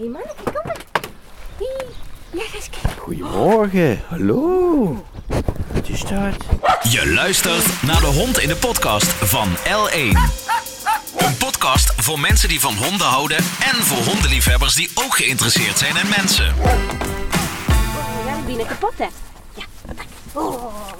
Hé hey manneke, kom maar. Hey. Ja, ga eens kijken. Goedemorgen, hallo. Wat is dat? Je luistert naar de hond in de podcast van L1. Een podcast voor mensen die van honden houden en voor hondenliefhebbers die ook geïnteresseerd zijn in mensen. Oh, ja, die binnen kapot hè. Ja. Oh.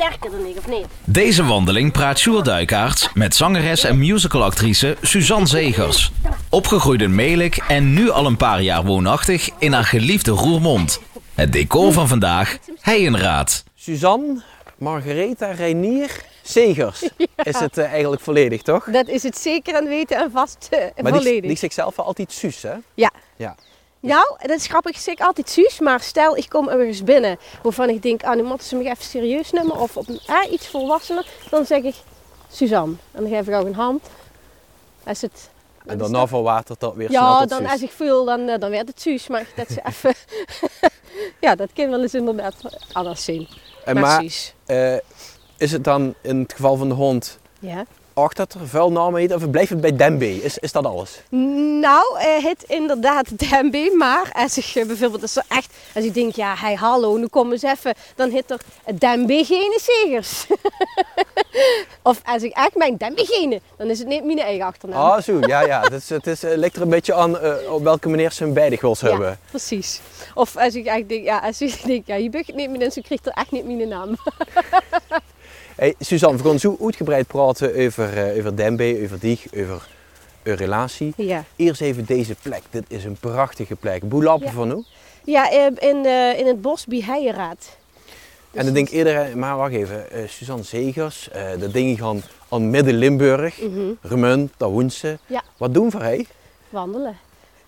Sterker dan ik, of niet? Deze wandeling praat Sjoerd Duikaerts met zangeres en musicalactrice Suzanne Zegers. Opgegroeid in Melik en nu al een paar jaar woonachtig in haar geliefde Roermond. Het decor van vandaag, Heijenraad. Suzanne, Margaretha, Reinier, Zegers. Is het eh, eigenlijk volledig, toch? Dat is het zeker en weten en vast uh, Maar die, volledig. die zegt zelf wel altijd Suus, hè? Ja. Ja. Nou, dat is grappig. Ik zeg altijd Suus, maar stel ik kom ergens binnen waarvan ik denk, ah, nu moeten ze me even serieus nemen of op ah, iets volwassener, dan zeg ik Suzanne. En dan geef ik ook een hand. Als het, En daarna verwatert dat weer ja, snel dan Suus. als ik voel, dan, eh, dan werd het Suus. Maar dat ze even, ja, dat kan wel eens inderdaad anders zien. En maar maar eh, is het dan in het geval van de hond Ja. Acht dat er vuil namen heet of blijft het bij Dembe? Is, is dat alles? Nou, eh, het inderdaad Dembe, maar als ik eh, bijvoorbeeld als er echt, als ik denk, ja, hey, hallo, nu kom eens even, dan hit er Dembe gene zegers. of als ik echt mijn Dembe gene, dan is het niet mijn eigen achternaam. Ah, zo, ja, ja. Het, is, het eh, ligt er een beetje aan op welke manier ze hem beide wil hebben. ja, precies. Of als ik echt denk, ja, als ik denk, ja, je bent niet meer in, zo krijgt er echt niet mijn naam. Hey, Suzanne, we gaan zo uitgebreid praten over, eh over Dembe, over dich, over een relatie. ja. Eerst even deze plek. Dit is een prachtige plek. Hoe lopen Ja. van nu? Ja, eh, in, eh, in het bos bij. En dan denk ik eerder, maar wacht even, eh, Suzanne Zegers, eh dat ding gaan aan Midden-Limburg, Mhm. Remun, Hoense. Ja. Wat doen voor hij? Wandelen.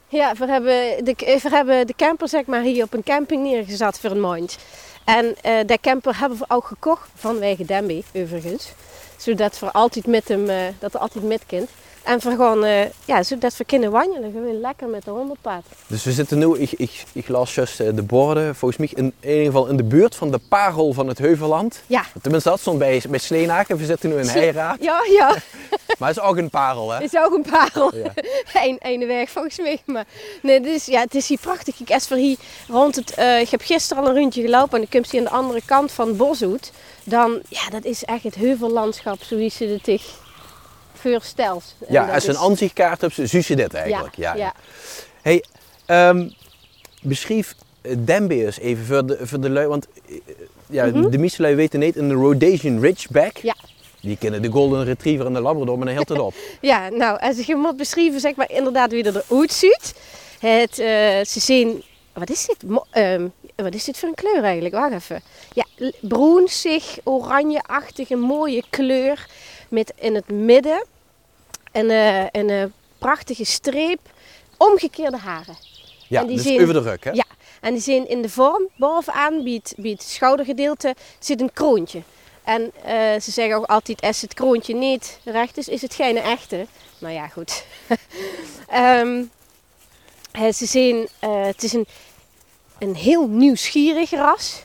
Ja, we hebben, de, we hebben de camper zeg maar, hier op een camping neergezet voor een maand. En eh de camper hebben we ook gekocht vanwege Dembe, overigens. Zodat we altijd met hem, eh, dat er altijd met kind. En we gewoon, eh, ja, zodat we kunnen wandelen. Gewoon lekker met de hondenpad. Dus we zitten nu, ik, ik, ik las juist eh, de borden, volgens mij in, in ieder geval in de buurt van de parel van het Heuvelland. Ja. Tenminste, dat stond bij, bij Sleenaken. We zitten nu in Heiraad. Ja, ja, Maar het is ook een parel, hè? is ook een parel. Ja. Eén ene weg volgens mij. Maar nee, dus, ja, het is hier prachtig. Ik we hier rond het, eh, ik heb gisteren al een rondje gelopen en dan komt hier aan de andere kant van het boshoed. Dan, ja, dat is echt het heuvellandschap zoals je het zich voorstelt. Ja, als je een aanzichtkaart je dit eigenlijk. Ja, ja. Hey, ehm, beschrijf Dembe eens even voor de, voor de lui, want eh, ja, de meeste lui weten niet, een Rhodesian Ridgeback, Mhm. Ja. die kennen de Golden Retriever en de Labrador, maar dan heel het op. Ja, nou, als hem moet beschrijven, zeg maar inderdaad wie er eruit ziet. Het, eh, ze zien, wat is dit? Mo- wat is dit voor een kleur eigenlijk? Wacht even. Ja, broenzig, oranjeachtige, mooie kleur. Met in het midden een, eh, een eh, prachtige streep, omgekeerde haren. Ja, En die dus zien- over de rug, hè? Ja, en die zijn in de vorm, bovenaan, bij het, bij het schoudergedeelte, zit een kroontje. En eh, ze zeggen ook altijd, als het kroontje niet recht is, is het geen echte. Nou ja, goed. Ehm, eh, ze zijn, eh, het is een, een heel nieuwsgierig ras.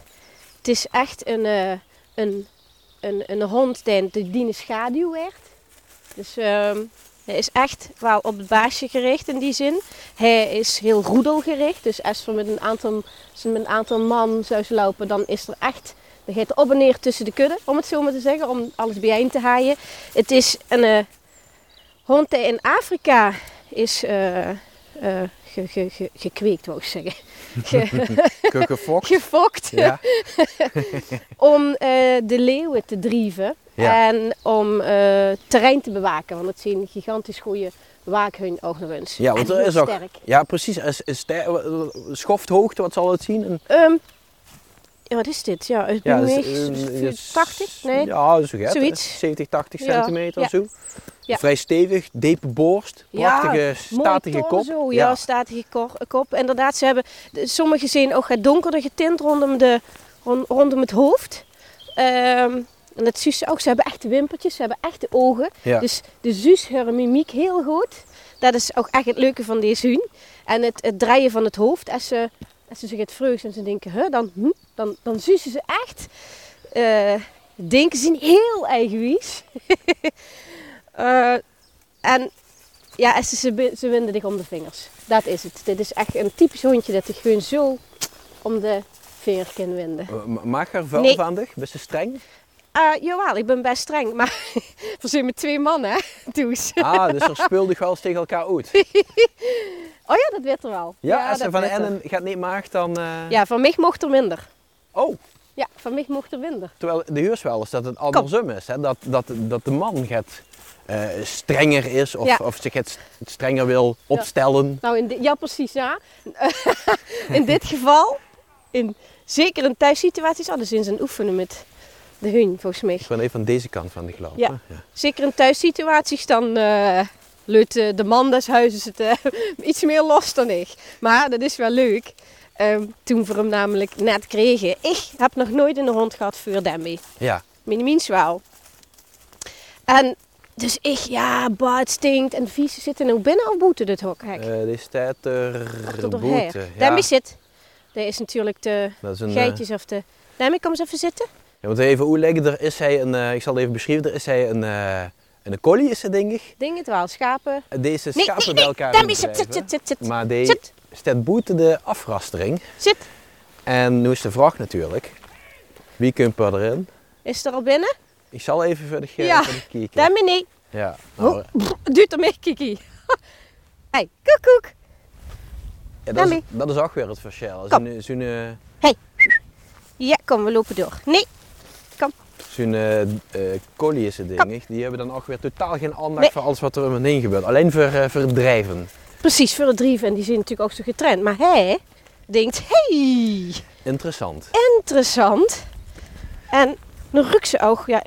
Het is echt een, eh, een, een, een hond die, de schaduw werd. Dus ehm, hij is echt wel op het baasje gericht in die zin. Hij is heel roedelgericht. Dus als we met een aantal, met een aantal man zouden lopen, dan is er echt. Dan gaat op en neer tussen de kudde, om het zo maar te zeggen, om alles bijeen te haaien. Het is een eh, hond in Afrika is eh, ge, ge, ge- gekweekt, wou ik zeggen. Gefokt Ja. om eh, de leeuwen te drieven Ja. en om eh, terrein te bewaken. Want het zijn gigantisch goede waakhun ook nog eens. Ja, want er is ook, sterk. ja precies, is, is schofthoogte, wat zal het zien? Ehm, ja, wat is dit? Ja, ja, is, een- 80? Nee. Ja, zo gaat. Zoiets. 70, 80 Ja, centimeter of zo. Ja. Vrij stevig, diepe borst, prachtige, statige kop. Zo, ja, statige kop. Inderdaad, ze hebben, sommige zijn ook wat donkerder getint rondom, de, rond- rondom het hoofd. Ehm, en dat zus ook. Ze hebben echte wimpertjes, ze hebben echte ogen. Dus de zus haar mimiek heel goed. Dat is ook echt het leuke van deze hun. En het, het draaien van het hoofd. Als ze, als ze zich het vreugd en ze denken, huh, dan, hm, dan, dan zussen ze echt. Eh, denken ze heel eigenwijs. Eh, en ja, ze, ze, ze winden dich om de vingers. Dat is het. Dit is echt een typisch hondje dat zich gewoon zo om de vinger kan winden. Eh, ma- Maak haar vuil Nee. van dich? Best ze streng? Ah, jawel, ik ben best streng, maar we zijn met twee mannen? Does. Ah, dus er speelde eens tegen elkaar uit. Oh ja, dat weet er wel. Ja, als dat ze van weet er. en gaat niet maakt, dan... eh, Ja, van mij mocht er minder. Oh, Ja, van mij mocht er minder. terwijl de huurs wel eens dat het andersom is. Hè? Dat, dat, dat de man gaat eh, strenger is of, Ja. of zich het st- strenger wil opstellen. Nou, in ja, precies, ja. in dit geval, in, zeker in thuissituaties, oh, dan zijn aan oefenen met de hun, volgens mij. Ik ben even van deze kant van de glap. Ja. ja. Zeker in thuissituaties, dan eh, de man des huizes het eh, iets meer los dan ik. Maar dat is wel leuk. Ehm, toen we hem namelijk net kregen. Ik heb nog nooit een hond gehad voor Demi. Ja. Minimins wel. En dus ik, ja, bah, het stinkt en vies. Zit er nou binnen of buiten dit hok? Hek? Eh, deze staat er boete. Ja, zit. Dat is natuurlijk de is een, eh, geitjes of de... Demi, kom eens even zitten. ja, want even uitleggen, er is hij een, eh, ik zal het even beschrijven, er is hij een, eh, een collie is het denk ik. Ding het wel, schapen. Deze schapen nee, bij nee. elkaar zit, indrijven. zit, zit, zit, zit. Maar die Zit, staat boete de afrastering. zit. En nu is de vraag natuurlijk, wie komt er erin? Is er al binnen? Ik zal even voor de, ge- Ja. kijken. Demi, nee. Ja, nou, Duurt er mee, Kiki. hey, koekoek. ja, dat, is, dat is ook weer het verschil. Kom. Zo'n zo'n eh, Ja, kom, we lopen door. Nee. zo'n eh, eh, collie is het ding. ik. Die hebben dan ook weer totaal geen aandacht Nee. voor alles wat er om hen heen gebeurt. Alleen voor, eh, voor het drijven. Precies, voor het drieven. En die zijn natuurlijk ook zo getraind. Maar hij denkt, hey, Interessant. interessant. En dan ruikt ze ook, ja.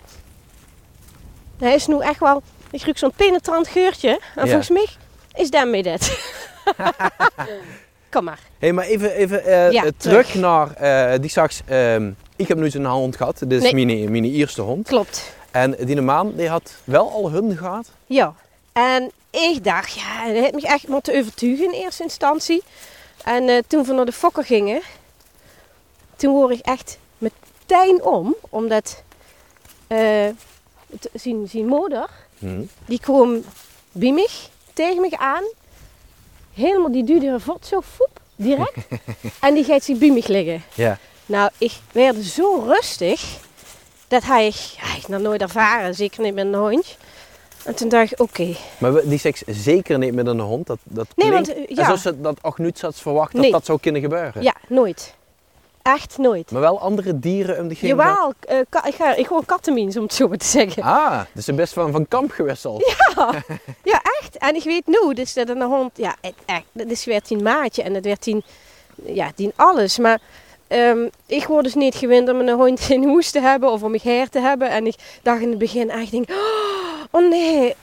Hij is nu echt wel, ik ruik zo'n penetrant geurtje. En Ja. volgens mij is daarmee dit. kom maar. Hé, maar even, even eh, Ja, eh, terug, terug. naar eh, die straks. ehm, ik heb nu zo'n hond gehad. Dit is Nee. mijn, mijn eerste hond. Klopt. En die man die had wel al hun gehad. Ja. En ik dacht, ja, dat heeft me echt moeten overtuigen in eerste instantie. En toen we naar de fokker gingen, toen hoor ik echt meteen om, omdat het- zijn, zijn moeder, Hm. die kwam bij mij, tegen me aan. Helemaal, die duwde haar zo foep, direct. en die gaat zich bij mij liggen. Ja. Nou, ik werd zo rustig. Dat hij, hij nog nooit ervaren, zeker niet met een hondje. En toen dacht ik, oké. Maar we- die seks zeker niet met een hond. Dat, dat Nee, klinkt- want, eh, ja. Zoals ze dat ook niet had verwacht dat Nee. dat zou kunnen gebeuren. Ja, nooit. Echt nooit. Maar wel andere dieren om de gehad? Jawel, eh, ka- ik, ga, ik gewoon kattenmiens, om het zo maar te zeggen. Ah, dus ze best van, van kamp gewisseld. Ja, echt. En ik weet nu, dus dat een hond, ja, het- echt, dat is weer tien maatje en dat werd tien, ja, tien alles. Maar ehm, ik word dus niet gewend om een hond in hoes te hebben of om mijn hair te hebben. En ik dacht in het begin echt, denk, oh nee,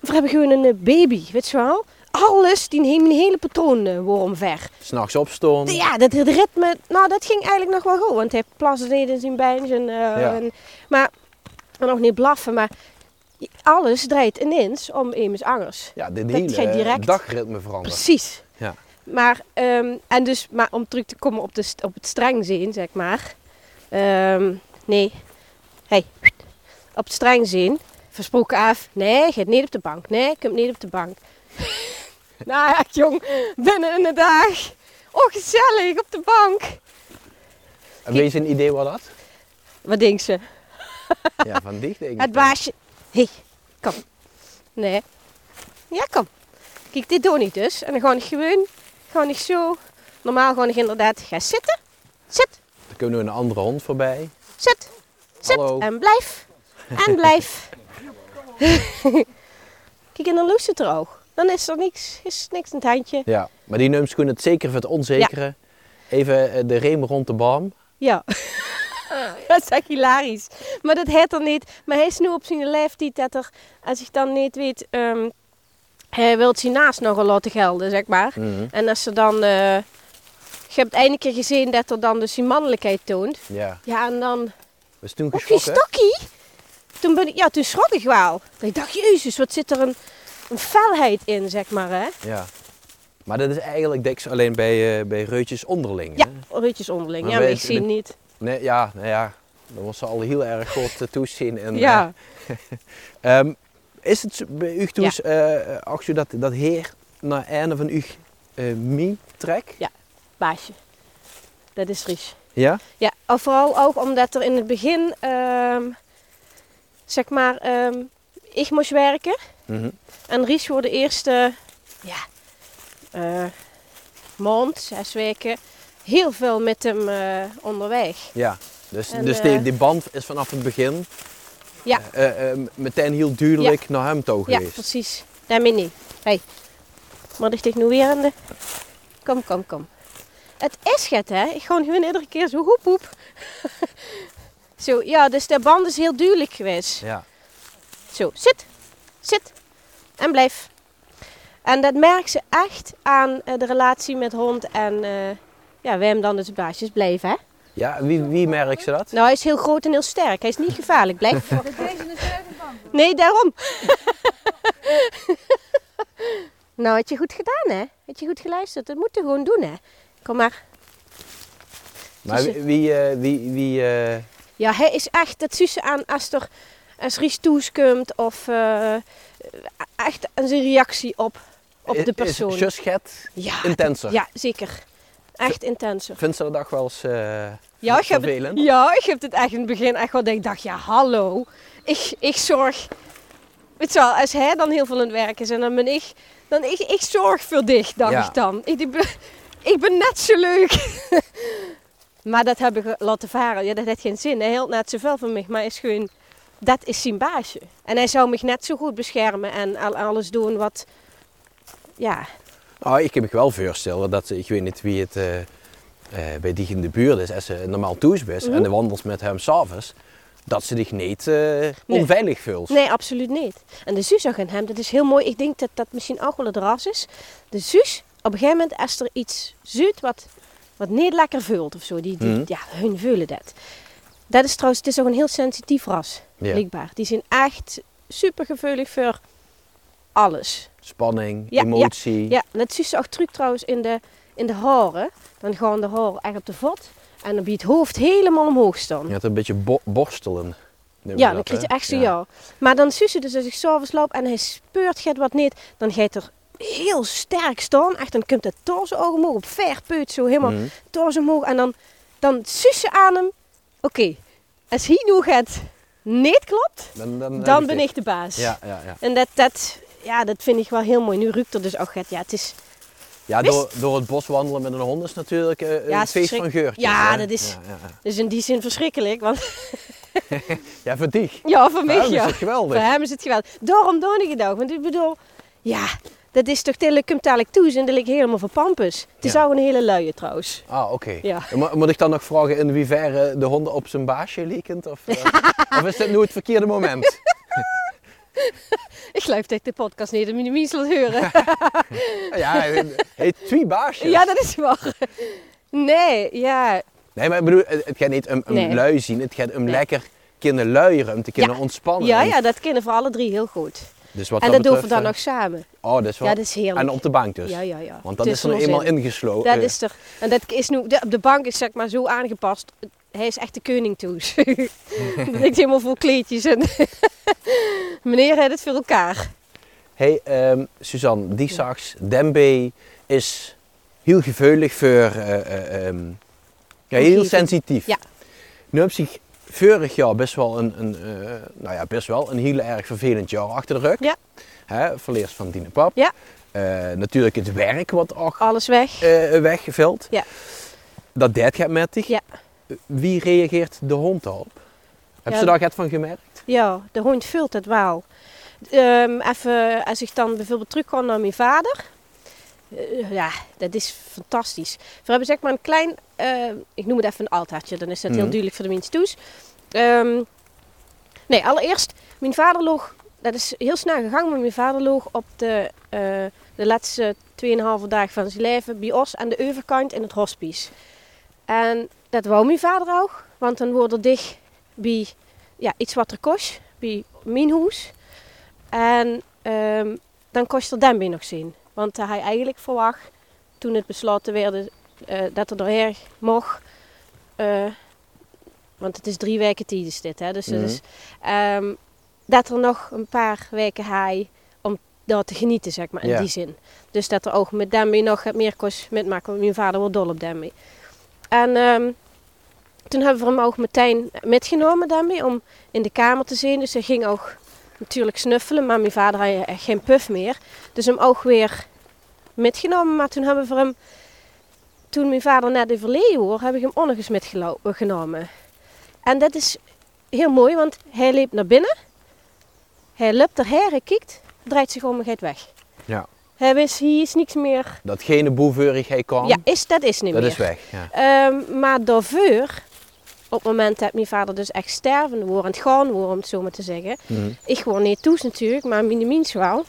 we hebben gewoon een baby, weet je wel. Alles, die heeft mijn hele patroon eh, weer omver. S'nachts opstonden. Ja, dat het ritme, nou dat ging eigenlijk nog wel goed. Want hij plassen deed in zijn beentje. En, eh, en- maar, en nog niet blaffen, maar alles draait ineens om Emus Angers. Ja, Dat hele direct. dagritme veranderd. Precies. Ja. Maar, ehm, en dus, maar om terug te komen op, de, op het streng zien, zeg maar. Ehm, nee. Hey. Op het streng zien. Versproken af. Nee, gaat niet op de bank. Nee, komt niet op de bank. nou ja, jong. Binnen in de dag. Oh, gezellig. Op de bank. En weet je een idee wat dat? Wat denkt ze? Ja, van dicht denk ik. Het baasje. Hé, hey, kom. Nee. Ja, kom. Kijk, dit doe ik dus. En dan gewoon gewoon, gewoon niet zo. Normaal gewoon inderdaad, ga zitten. Zit, Dan kunnen we een andere hond voorbij. zit, zit. Hallo. En blijf. En blijf. Kijk, en dan loest het er ook. Dan is er niks, is niks in het handje. Ja, maar die neemt het zeker voor het onzekere. Even eh, de reem rond de baan. Ja. dat is echt hilarisch. Maar dat heet er niet. Maar hij is nu op zijn leeftijd dat er, als ik dan niet weet, ehm, hij wil zijn naast nogal laten gelden, zeg maar. Mhm. En als ze dan, eh, je hebt eindelijk keer gezien dat er dan dus die mannelijkheid toont. Ja, Ja, en dan, we is toen oh, je geschrokken. stokkie. Toen, ben ik, ja, toen schrok ik wel. Ik dacht, jezus, wat zit er een, een felheid in, zeg maar, hè. Ja. Maar dat is eigenlijk deks alleen bij, eh, bij reutjes onderling. Ja, Hè? rutjes onderling. Maar Ja, maar ik zie het niet. Nee, ja, nou ja, dan was ze al heel erg goed te toezien. En, Ja. eh, ehm, Is het bij u eh als u dat, dat heer naar einde van uw eh mie trekt? Baasje. Dat is Ries. Ja? Ja, al vooral ook omdat er in het begin, ehm, zeg maar, ehm, ik moest werken. Mhm. En Ries voor de eerste, ja, eh, maand, zes weken, heel veel met hem eh, onderweg. Ja. Dus, En, dus eh, die, die band is vanaf het begin Ja. meteen heel duidelijk naar hem toe Ja, geweest. precies. Daarmee niet. Hey, maar ik nu weer aan de... Kom, kom, kom. Het is het, hè. Ik gewoon gewoon iedere keer zo hoep, hoep. zo, ja, dus de band is heel duidelijk geweest. Ja. Zo, zit. Zit. En blijf. En dat merkt ze echt aan eh, de relatie met hond en... eh, ja, wij hem dan dus baasjes blijven, hè. Ja, wie, wie merkt ze dat? Nou, hij is heel groot en heel sterk. Hij is niet gevaarlijk. Blijf. Nee, daarom. nou, had je goed gedaan, hè? Had je goed geluisterd. Dat moet je gewoon doen, hè? Kom maar. Maar wie, wie, eh, wie, wie eh, Ja, hij is echt het zussen aan als er als Ries toeskomt of eh, echt een zijn reactie op, op de persoon. Is ja, intenser? ja, zeker. Echt intenser. Vindt ze dat dag wel eens eh, Ja, ik heb, het, ja, ik heb het echt in het begin echt wel dat ik dacht, ja, hallo. Ik, ik zorg, weet je wel, als hij dan heel veel aan het werk is en dan ben ik, dan ik, ik zorg voor dich, dacht Ja. ik dan. Ik, ik ben, ik ben net zo leuk. maar dat heb ik laten varen. Ja, dat heeft geen zin. Hij hield net zoveel van mij, maar hij is gewoon, dat is zijn baasje. En hij zou me net zo goed beschermen en al, alles doen wat, ja, Nou, ik kan me wel voorstellen dat, ik weet niet wie het eh, eh, bij die in de buurt is, als ze normaal thuis is Mhm. en de wandelt met hem s'avonds, dat ze zich niet eh, onveilig voelt. Nee, absoluut niet. En de zus ook aan hem, dat is heel mooi. Ik denk dat dat misschien ook wel het ras is. De zus, op een gegeven moment, als er iets zuid wat, wat niet lekker vult of zo, die, die, Mhm. ja, hun voelen dat. Dat is trouwens, het is ook een heel sensitief ras, Ja. blijkbaar. Die zijn echt super gevoelig voor alles. Spanning, Ja, emotie. Ja, en dat zie je ook terug trouwens in de, in de haren. Dan gaan de haren echt op de vod. En dan biedt het hoofd helemaal omhoog staan. Je hebt een beetje bo- borstelen. je Ja, dat, dan krijg je echt zo ja. Maar dan zie je dus als ik s'avonds loop en hij speurt gaat wat niet, dan gaat er heel sterk staan. Echt, dan komt het torso omhoog op ver peut, zo helemaal Mhm. torso omhoog. En dan, dan sussen aan hem. Oké, als hij nu gaat niet klopt, Dan, dan, dan ben ik de baas. Ja, ja, ja. En dat, dat, ja, dat vind ik wel heel mooi. Nu ruikt er dus ook het. Ja, het is, ja door, door het bos wandelen met een hond is natuurlijk eh, een Ja, is feest van geurtjes. Ja, hè? dat is- Ja, ja, dus in die zin verschrikkelijk. Want Ja, voor die. ja, voor mij dat is ja. het geweldig. Voor hem is het geweldig. Daarom doe ik het ook. Want ik bedoel, ja, dat is toch komt dadelijk toe en dat ik helemaal voor pampus. Het is Ja. ook een hele luie trouwens. Ah, oké. Ja. Moet ik dan nog vragen in hoeverre de honden op zijn baasje lekend? Of, eh, of is dit nu het verkeerde moment? Ik geloof dat de podcast niet de mies laat horen. ja, hij heet twee baasjes. ja, dat is waar. Nee, ja. Nee, maar ik bedoel, het gaat niet om, om Nee. lui zien. Het gaat om Nee. lekker kunnen luieren, om te kunnen Ja. ontspannen. Ja, ja, dat kennen voor alle drie heel goed. Dus wat En dat doen we dan eh, nog samen. Oh, dat is wel... Ja, dat is heerlijk. En op de bank dus. Ja, ja, ja. Want dat is er eenmaal in. ingesloten. Dat is er. En dat is nu, de, op de bank is zeg maar zo aangepast. Hij is echt de koning toes. dat ligt helemaal vol kleedjes. En Meneer heeft het voor elkaar. hey, ehm, Suzanne, die zags, Dembe is heel gevoelig voor... eh, ehm, ja, heel sensitief. Ja. Nu heb zich vorig jaar best wel een, een, eh, nou ja, best wel een heel erg vervelend jaar achter de rug. Ja. Hè, verleers van Dine Pap. Ja. Eh, natuurlijk het werk wat ook Alles weg. eh weggeveld. Ja. Dat deed gaat met zich. Ja. Wie reageert de hond daarop? Heb Ja. ze daar iets van gemerkt? Ja, de hond vult het wel. Ehm, even, als ik dan bijvoorbeeld terugkom naar mijn vader. Eh, ja, dat is fantastisch. We hebben zeg maar een klein, eh, ik noem het even een altaartje, dan is dat heel Mhm. duidelijk voor de mensen toes. Ehm, nee, allereerst, mijn vader loog, dat is heel snel gegaan, maar mijn vader loog op de, eh, de laatste 2,5 dagen van zijn leven bij ons aan de overkant in het hospice. En dat wou mijn vader ook, want dan wordt er dicht bij ja, iets wat er kost, bij mijn huis. En ehm, dan kost er Dembe nog zien. Want hij eigenlijk verwacht, toen het besloten werd eh, dat er doorheen mocht. eh, want het is drie weken tijd is dit, hè. Dus, ehm, dat er nog een paar weken haai om daar te genieten, zeg maar, in die zin. Dus dat er ook met Demby nog het meer kost metmaken, want mijn vader wordt dol op Demby. En ehm, toen hebben we hem ook meteen metgenomen, Demby, om in de kamer te zien. Dus hij ging ook natuurlijk snuffelen, maar mijn vader had echt geen puff meer. Dus hem ook weer metgenomen, maar toen hebben we hem, toen mijn vader net overleden hoor, heb ik hem eens metgenomen. En dat is heel mooi, want hij liep naar binnen. Hij loopt erheen, hij kijkt, draait zich om en gaat weg. Ja. Hij wist, hier is niks meer. Datgene boeveurigheid kwam, Ja, is, dat is niet dat meer. is weg. Ja. Ehm, maar daarvoor, op het moment dat mijn vader dus echt stervende wordt, aan het gaan wordt, om het zo maar te zeggen. Mhm. Ik gewoon niet toe natuurlijk, maar mijn wel.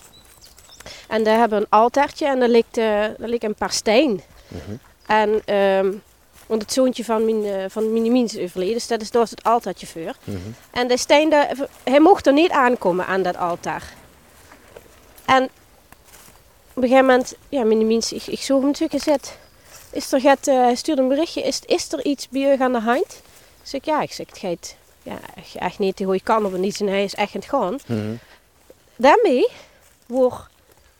En daar hebben we een altaartje en daar ligt, eh, daar ligt een paar steen. Mhm. En ehm, want het zoontje van mijn, eh, van mijn is overleden, dus dat is is het altaartje voor. Mhm. En de steen, daar, hij mocht er niet aankomen aan dat altaar. En op een gegeven moment, ja, mijn ik, ik zoog hem natuurlijk gezet. Is er gaat, eh, hij stuurde een berichtje, is, is er iets bij u aan de hand? Ik zeg, ja, ik zeg, het gaat ja, echt- niet hoe je kan of niet. En hij is echt aan het gaan. Mhm. Daarmee wordt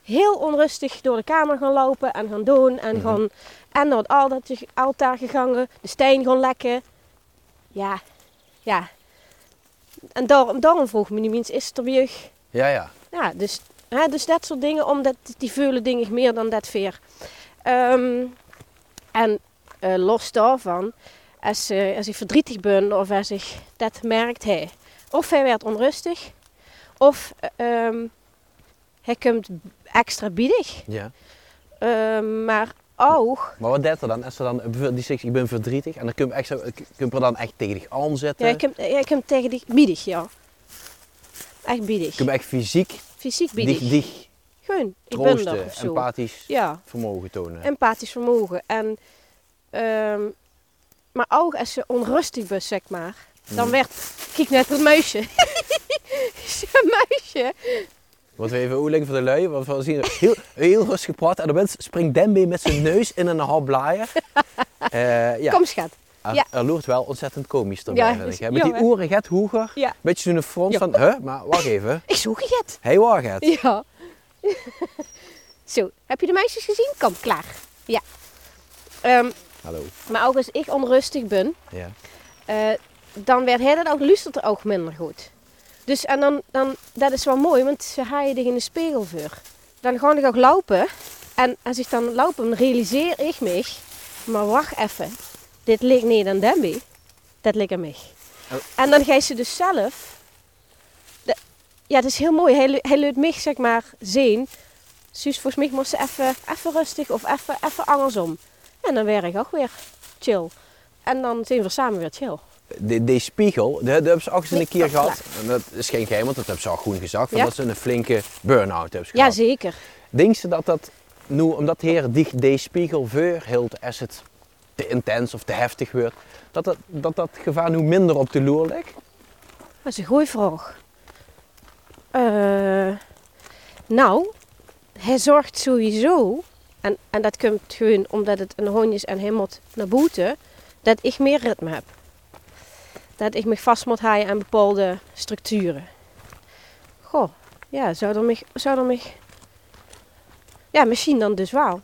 heel onrustig door de kamer gaan lopen en gaan doen. En, Mhm. gaan, en naar het altaartje- altaar gegangen, de steen gaan lekken. Ja, ja. En daarom, daarom vroeg me niet eens, is het er bij u? Ja, ja. Ja, dus, hè, dus dat soort dingen, omdat die veulen dingen meer dan dat veer. Ehm, en eh, los daarvan, als, eh, als ik verdrietig ben of als ik dat merkt, hij. Of hij werd onrustig, of eh, ehm, hij komt extra biedig. ja. Ehm, maar ook, Maar wat deed er dan? Als er dan die zegt, ik ben verdrietig en dan kun je, zo, kun je er dan echt tegen dich aanzetten? ja, hij komt, hij komt tegen die biedig, ja. Echt biedig. kun je echt fysiek Fysiek biedig. dich, dich Gewoon, ik ben er of zo. empathisch Ja. vermogen tonen. empathisch vermogen. En, ehm, maar ook als je onrustig bent, zeg maar, dan Mm. werd... Kijk net het muisje. Zo'n muisje. Wat we even oerlijk voor de lui, want we zien heel, heel rustig praten. En dan springt Dembe met zijn neus in een hap blaaien. Eh, ja, Kom schat. er, ja. er loert wel ontzettend komisch erbij, Ja, hè. Met die ja, hè. oren get hoger. Ja. Beetje zo'n front van, huh, maar wacht even. Ik zoek het. Hé, hey, waar het? Ja. Zo, heb je de meisjes gezien? Kom, klaar. Ja. Ehm, Hallo. maar ook als ik onrustig ben, Ja. eh, dan werd hij dat ook, luistert er ook minder goed. Dus en dan, dan, dat is wel mooi, want ze haaien je in de spiegel voor. Dan ga ik ook lopen. En als ik dan loop, dan realiseer ik me, maar wacht even, dit ligt niet aan Demby, dat ligt aan mij. Oh. En dan ga je ze dus zelf, de- ja het is heel mooi, hij, hij leert mij zeg maar zien, Suus volgens mij moest ze even, even rustig of even, even andersom. En dan werd ik ook weer chill. En dan zijn we samen weer chill. De, die spiegel, die hebben ze ook eens een keer dat gehad. En dat is geen geheim, want dat hebben ze al groen. Ja. Dat ze een flinke burn-out hebben Ja, gehad. zeker. Denk ze dat dat, nu, omdat heer die, die spiegel verhield als het te intens of te heftig wordt, dat dat, dat, dat gevaar nu minder op de loer ligt? Dat is een goeie vraag. Eh, nou, hij zorgt sowieso, en, en dat komt gewoon omdat het een hond is en moet naar buiten, dat ik meer ritme heb. Dat ik me vast moet houden aan bepaalde structuren. Goh, ja, zou er me, zou er. Ja, misschien dan dus wel.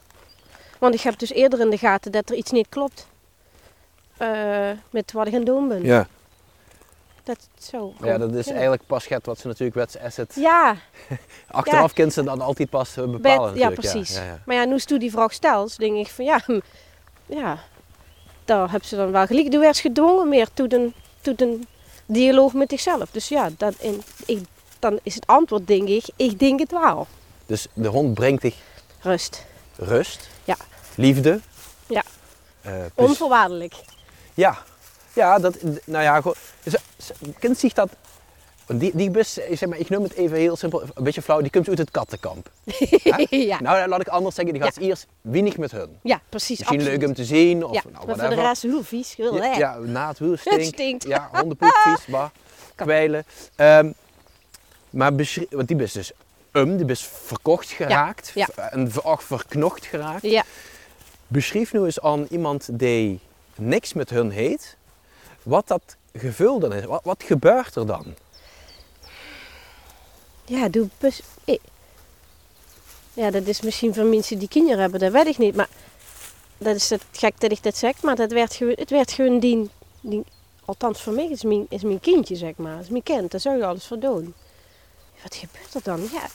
Want ik heb dus eerder in de gaten dat er iets niet klopt. eh, met wat ik aan het doen ben. Ja. Dat zo. Ja, dat is eigenlijk pas het wat ze natuurlijk asset. Ja, Achteraf kunnen ze dan altijd pas eh, bepalen Bed- ja, natuurlijk. precies. Ja, ja. maar ja, nu ze die vraag stelt, denk ik van ja, hm, ja, daar hebben ze dan wel gelijk. Du werd gedwongen meer toe de dialoog met zichzelf. Dus ja, dat in, ik, dan is het antwoord denk ik, ik denk het wel. Dus de hond brengt dich Rust. rust, Ja. liefde. Ja. plezier. Onvoorwaardelijk. Ja, ja, dat, nou ja, gewoon, ze- kind zich dat, die, die bus, eh, zeg maar, ik noem het even heel simpel, een beetje flauw, die komt uit het kattenkamp. Hè? ja. Nou, laat ik anders zeggen, die gaat eerst weinig met hun. ja, precies. Misschien absoluut. leuk om te zien, of ja, nou, maar voor de rest heel vies. Heel Ja, lekker. ja, na het wiel Het stinkt. stinkt. Ja, hondenpoep, vies, bah, kwijlen. Ehm, maar want die is dus um, die is verkocht geraakt ja. en ver- verknocht geraakt. Ja. Beschrijf nu eens aan iemand die niks met hun heet, wat dat gevoel dan is. Wat, wat gebeurt er dan? Ja, doe Ja, dat is misschien voor mensen die kinderen hebben, dat weet ik niet. Maar dat is het gek dat ik dat zeg, maar dat werd gewoon, het werd gewoon die, die althans voor mij is mijn, is mijn kindje, zeg maar. is mijn kind, daar zou je alles voor doen. Wat gebeurt er dan? Ja,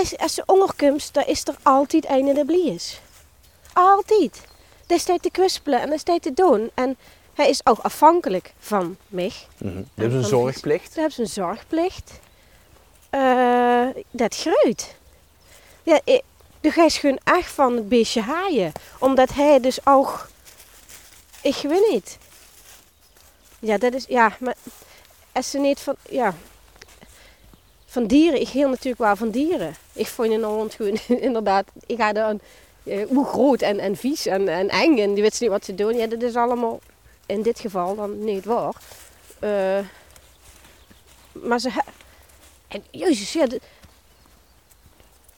is- als ze onderkomt, dan is er altijd een de blies. Altijd. Dat is tijd te kwispelen en is tijd te doen. En hij is ook afhankelijk van mij. Je hebt een zorgplicht. Ze hebben een zorgplicht. Eh, dat groeit. Ja, ik, dus hij is gewoon echt van het beestje haaien. Omdat hij dus ook... Ik weet niet. Ja, dat is... Ja, maar... Als ze niet van... Ja... Van dieren. Ik heel natuurlijk wel van dieren. Ik vond een hond gewoon inderdaad... Ik ga dan... eh, hoe groot en, en vies en, en eng. En die weet niet wat ze doen. Ja, dat is allemaal in dit geval dan niet waar. Eh, maar ze... En jezus, ja... De,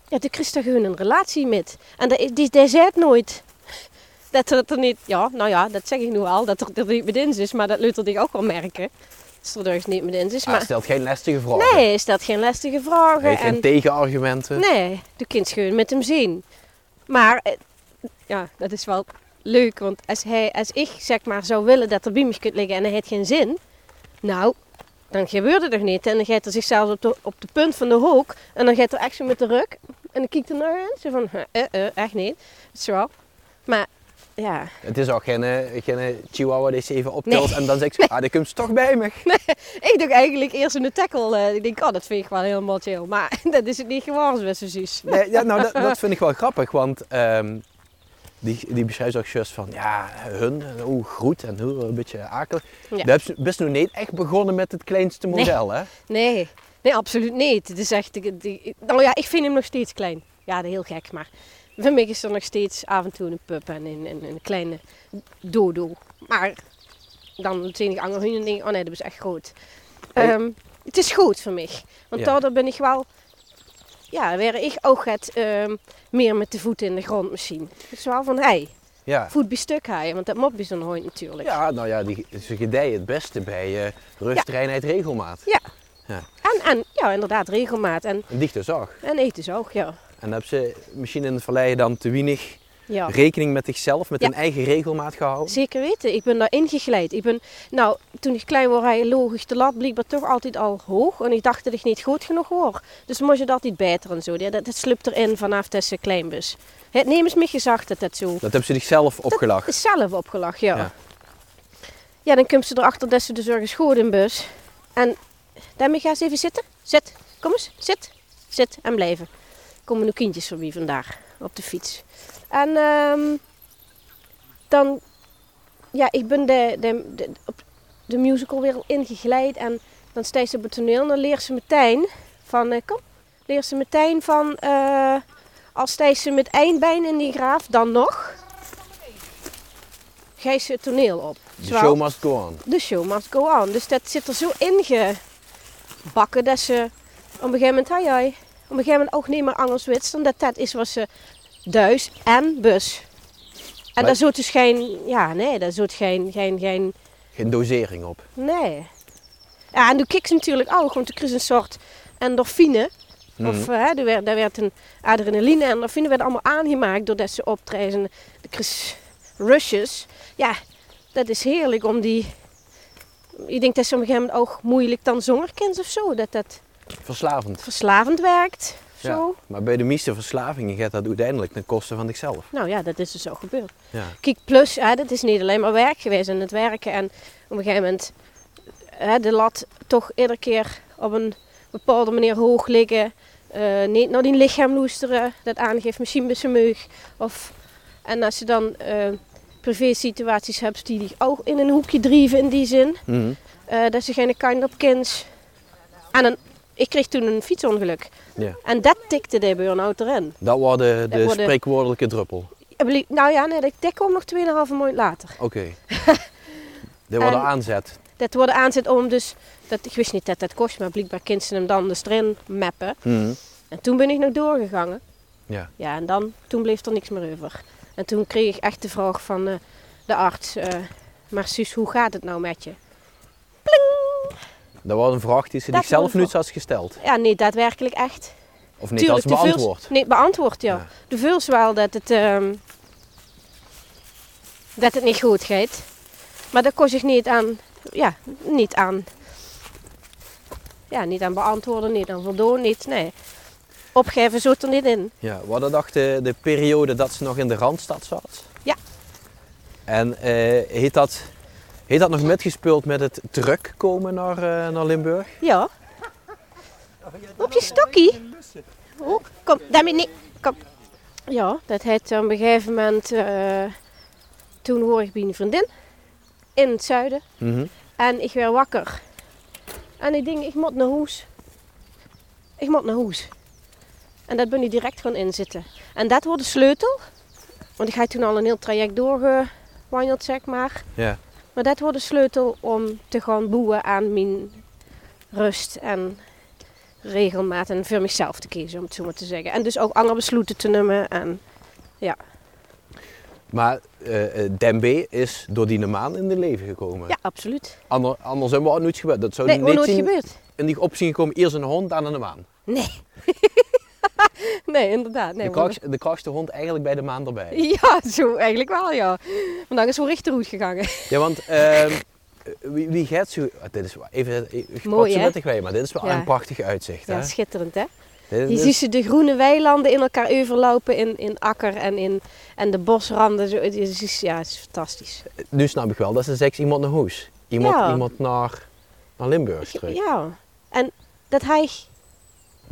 ja, de Christa gewoon een relatie met. En die, die, die zei het nooit. Dat er, er niet... Ja, nou ja, dat zeg ik nu al. Dat er, er niet met in is. Maar dat Luther zich ook wel merken. Dat er dus niet met in is. Hij Maar stelt geen lastige vragen. nee, hij stelt geen lastige vragen. Hij heeft geen en, tegenargumenten. Nee, de kind gewoon met hem zien. Maar eh, ja, dat is wel leuk. Want als, hij, als ik zeg maar zou willen dat er bij me kunt liggen en hij heeft geen zin. Nou, dan gebeurt het toch niet. En dan gaat hij zichzelf op de, op de punt van de hoek. En dan gaat hij echt zo met de rug. En dan kijkt hij naar hen. Zo van, eh, eh, echt niet. Zo. Maar ja, Het is ook geen, eh, geen eh, chihuahua die ze even optelt Nee. en dan zegt ze, ah, die komt toch bij me. ik doe eigenlijk eerst een tackle. ik denk, oh, dat vind ik wel helemaal chill. Maar dat is het niet geworden, ze zus. Nee, ja, nou, dat, dat vind ik wel grappig, want ehm, die, die beschrijft ook juist van, ja, hun, hoe groet en hoe een beetje akelig. Ja. Je hebt best nog niet echt begonnen met het kleinste Nee. model, hè? Nee, nee, absoluut niet. Het is echt, die- nou ja, ik vind hem nog steeds klein. Ja, dat is heel gek, maar voor mij is er nog steeds af en toe een pup en een, een, een kleine dodo. Maar dan zie ik andere en denk ik, oh nee, dat is echt groot. Ehm, het is goed voor mij, want Ja. daardoor ben ik wel, ja, waar ik ook het ehm, meer met de voeten in de grond misschien. Het is wel van, hey, Ja. voet bij stuk haaien, want dat moet bij zo'n hond natuurlijk. Ja, nou ja, die, ze gedijen het beste bij eh rust, reinheid, regelmaat. En, en ja, inderdaad, regelmaat en, dichte zag. en eten ook, ja. En dan hebben ze misschien in het verleden dan te weinig ja. rekening met zichzelf, met Ja. een eigen regelmaat gehouden. Zeker weten, ik ben daar ingegleid. Ik ben, nou, toen ik klein was, logisch de lat blijkbaar toch altijd al hoog. En ik dacht dat ik niet goed genoeg was. Dus moest je dat altijd beter en zo. Ja, Dat, dat sluipt erin vanaf dat ze klein was. Het neem eens me gezegd dat dat zo Dat hebben ze zichzelf opgelachen. is zelf opgelachen, ja. Ja. ja. dan komt ze erachter dat ze dus ergens goed in bus. En daarmee ga eens even zitten. Zit, kom eens, zit, zit en blijven. Komen nu kindjes voor wie vandaag op de fiets. En ehm, dan, ja, ik ben de, de, de, op de musicalwereld ingegleid en dan sta ze op het toneel en dan leert ze meteen van, eh, kom, leert ze meteen van, eh, als sta ze met één been in die graaf, dan nog, ga je ze het toneel op. Zowel- show must go on. de show must go on. Dus dat zit er zo ingebakken dat ze op een gegeven moment, op een gegeven moment ook niet meer Engels wist. Omdat dat is wat ze thuis en bus. En daar zit dus geen, ja nee, daar zit geen, geen, geen, Geen dosering op. nee. Ja, en toen kick ze natuurlijk ook, want er is een soort endorfine. Mhm. Of hè, er, werd, er werd een adrenaline en endorfine werd allemaal aangemaakt doordat ze optreden. De Chris rushes. Ja, dat is heerlijk om die... Ik denk dat ze op een gegeven moment ook moeilijk dan zongerkens of zo. Dat dat Verslavend. verslavend werkt. Zo. Maar bij de meeste verslavingen gaat dat uiteindelijk ten koste van zichzelf. Nou ja, dat is dus zo gebeurd. Ja. Kijk, plus, hè, dat is niet alleen maar werk geweest en het werken. En op een gegeven moment hè, de lat toch iedere keer op een bepaalde manier hoog liggen. eh, niet naar die lichaam loesteren, dat aangeeft misschien bij zijn meug. Of, en als je dan eh privé situaties hebt die die ook in een hoekje drijven in die zin. Mhm. eh, dat ze geen kind op kind. En een, ik kreeg toen een fietsongeluk. Ja. En dat tikte de burn-out erin. Dat was de, de Dat spreekwoordelijke druppel. Nou ja, nee, dat, dat kwam nog 2,5 maand later. Oké. Wordt de En- aanzet. Dat wordt aanzet om dus, dat, ik wist niet dat dat kost, maar blijkbaar kind ze hem dan dus erin mappen. Mhm. En toen ben ik nog doorgegangen. Ja. Ja, en dan, toen bleef er niks meer over. En toen kreeg ik echt de vraag van eh, de arts, eh, maar Suus, hoe gaat het nou met je? Pling! Dat was een vraag die ze Dat zichzelf nu had gesteld. Ja, nee, daadwerkelijk echt. Of niet Tuurlijk, als vuls- beantwoord. Nee, beantwoord, ja. Ja. De vuls wel dat het, ehm, dat het niet goed gaat. Maar dat kon zich niet aan, ja, niet aan, ja, niet aan beantwoorden, niet aan voldoen, niet, nee. Opgeven zit er niet in. Ja, hadden dacht de, de periode dat ze nog in de Randstad zat. Ja. En eh, heeft, dat, heeft dat nog metgespeeld met het terugkomen naar, eh, naar Limburg? Ja. Op je stokkie? Oh, kom, daarmee niet. Kom. Ja, dat heeft op een gegeven moment, eh, toen hoor ik bij een vriendin in het zuiden. Mhm. En ik werd wakker. En ik denk, ik moet naar huis. Ik moet naar huis. En dat ben ik direct gaan inzitten. En dat wordt de sleutel. Want ik ga toen al een heel traject doorgewandeld, zeg maar. Ja. Maar dat wordt de sleutel om te gaan boeien aan mijn rust en regelmaat. En voor mezelf te kiezen, om het zo maar te zeggen. En dus ook andere besluiten te nemen. En Maar eh, eh, Dembe is door die maan in de leven gekomen. ja, absoluut. Ander, anders hebben we ook nooit gebeurd. Dat zou Nee, niet nooit zien gebeurd. in die optie gekomen. Eerst een hond, dan een maan. Nee. nee, inderdaad. Nee, de, want- kracht, de krachtste hond eigenlijk bij de maan erbij. Ja, zo eigenlijk wel, ja. Want dan is zo richterhoed gegangen. Ja, want ehm, wie, wie gaat zo... ah, Dit is wel even... Ik Mooi, hè? weg, maar dit is wel Ja. een prachtig uitzicht. Ja, hè? schitterend hè. Dit- Je dit- ziet ze de groene weilanden in elkaar overlopen in, in akker en, in, en de bosranden. Zo, het is, ja, het is fantastisch. Nu snap ik wel dat ze zegt iemand naar huis. Iemand, Ja. iemand naar, naar Limburg terug. Ja, en dat hij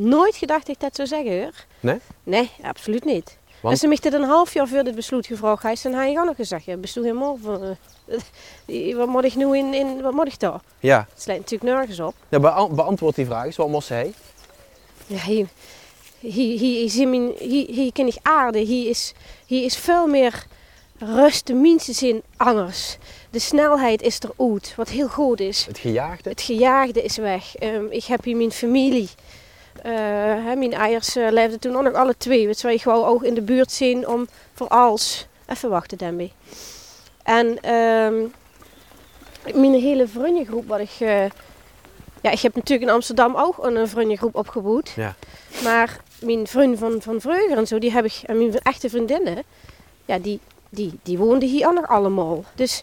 nooit gedacht dat ik dat zou zeggen hoor. Nee? Nee, absoluut niet. Want- En ze heeft een half jaar voor dit besluit gevraagd. Hij is en hij ook nog gezegd, ja, besluit helemaal van, eh, wat moet ik nu in, in wat moet ik daar? Ja. Het slaat natuurlijk nergens op. Bea- beantwoord die vraag eens. Wat moest hij? Ja, hier, hier, hier is in mijn, hier, hier ken ik aarde. Hier is, hier is veel meer rust, de minste zin anders. De snelheid is er uit, wat heel goed is. Het gejaagde? Het gejaagde is weg. Ehm, ik heb hier mijn familie. Eh, hè, mijn eiers eh, leefden toen ook nog alle twee. Weet je wel, ik wou ook in de buurt zien om voor als. Even wachten daarmee. En ehm, mijn hele vriendengroep wat ik... eh, ja, ik heb natuurlijk in Amsterdam ook een vriendengroep opgebouwd. Ja. Maar mijn vrienden van, van vroeger en zo, die heb ik... En mijn echte vriendinnen, ja, die, die, die woonden hier ook nog allemaal. Dus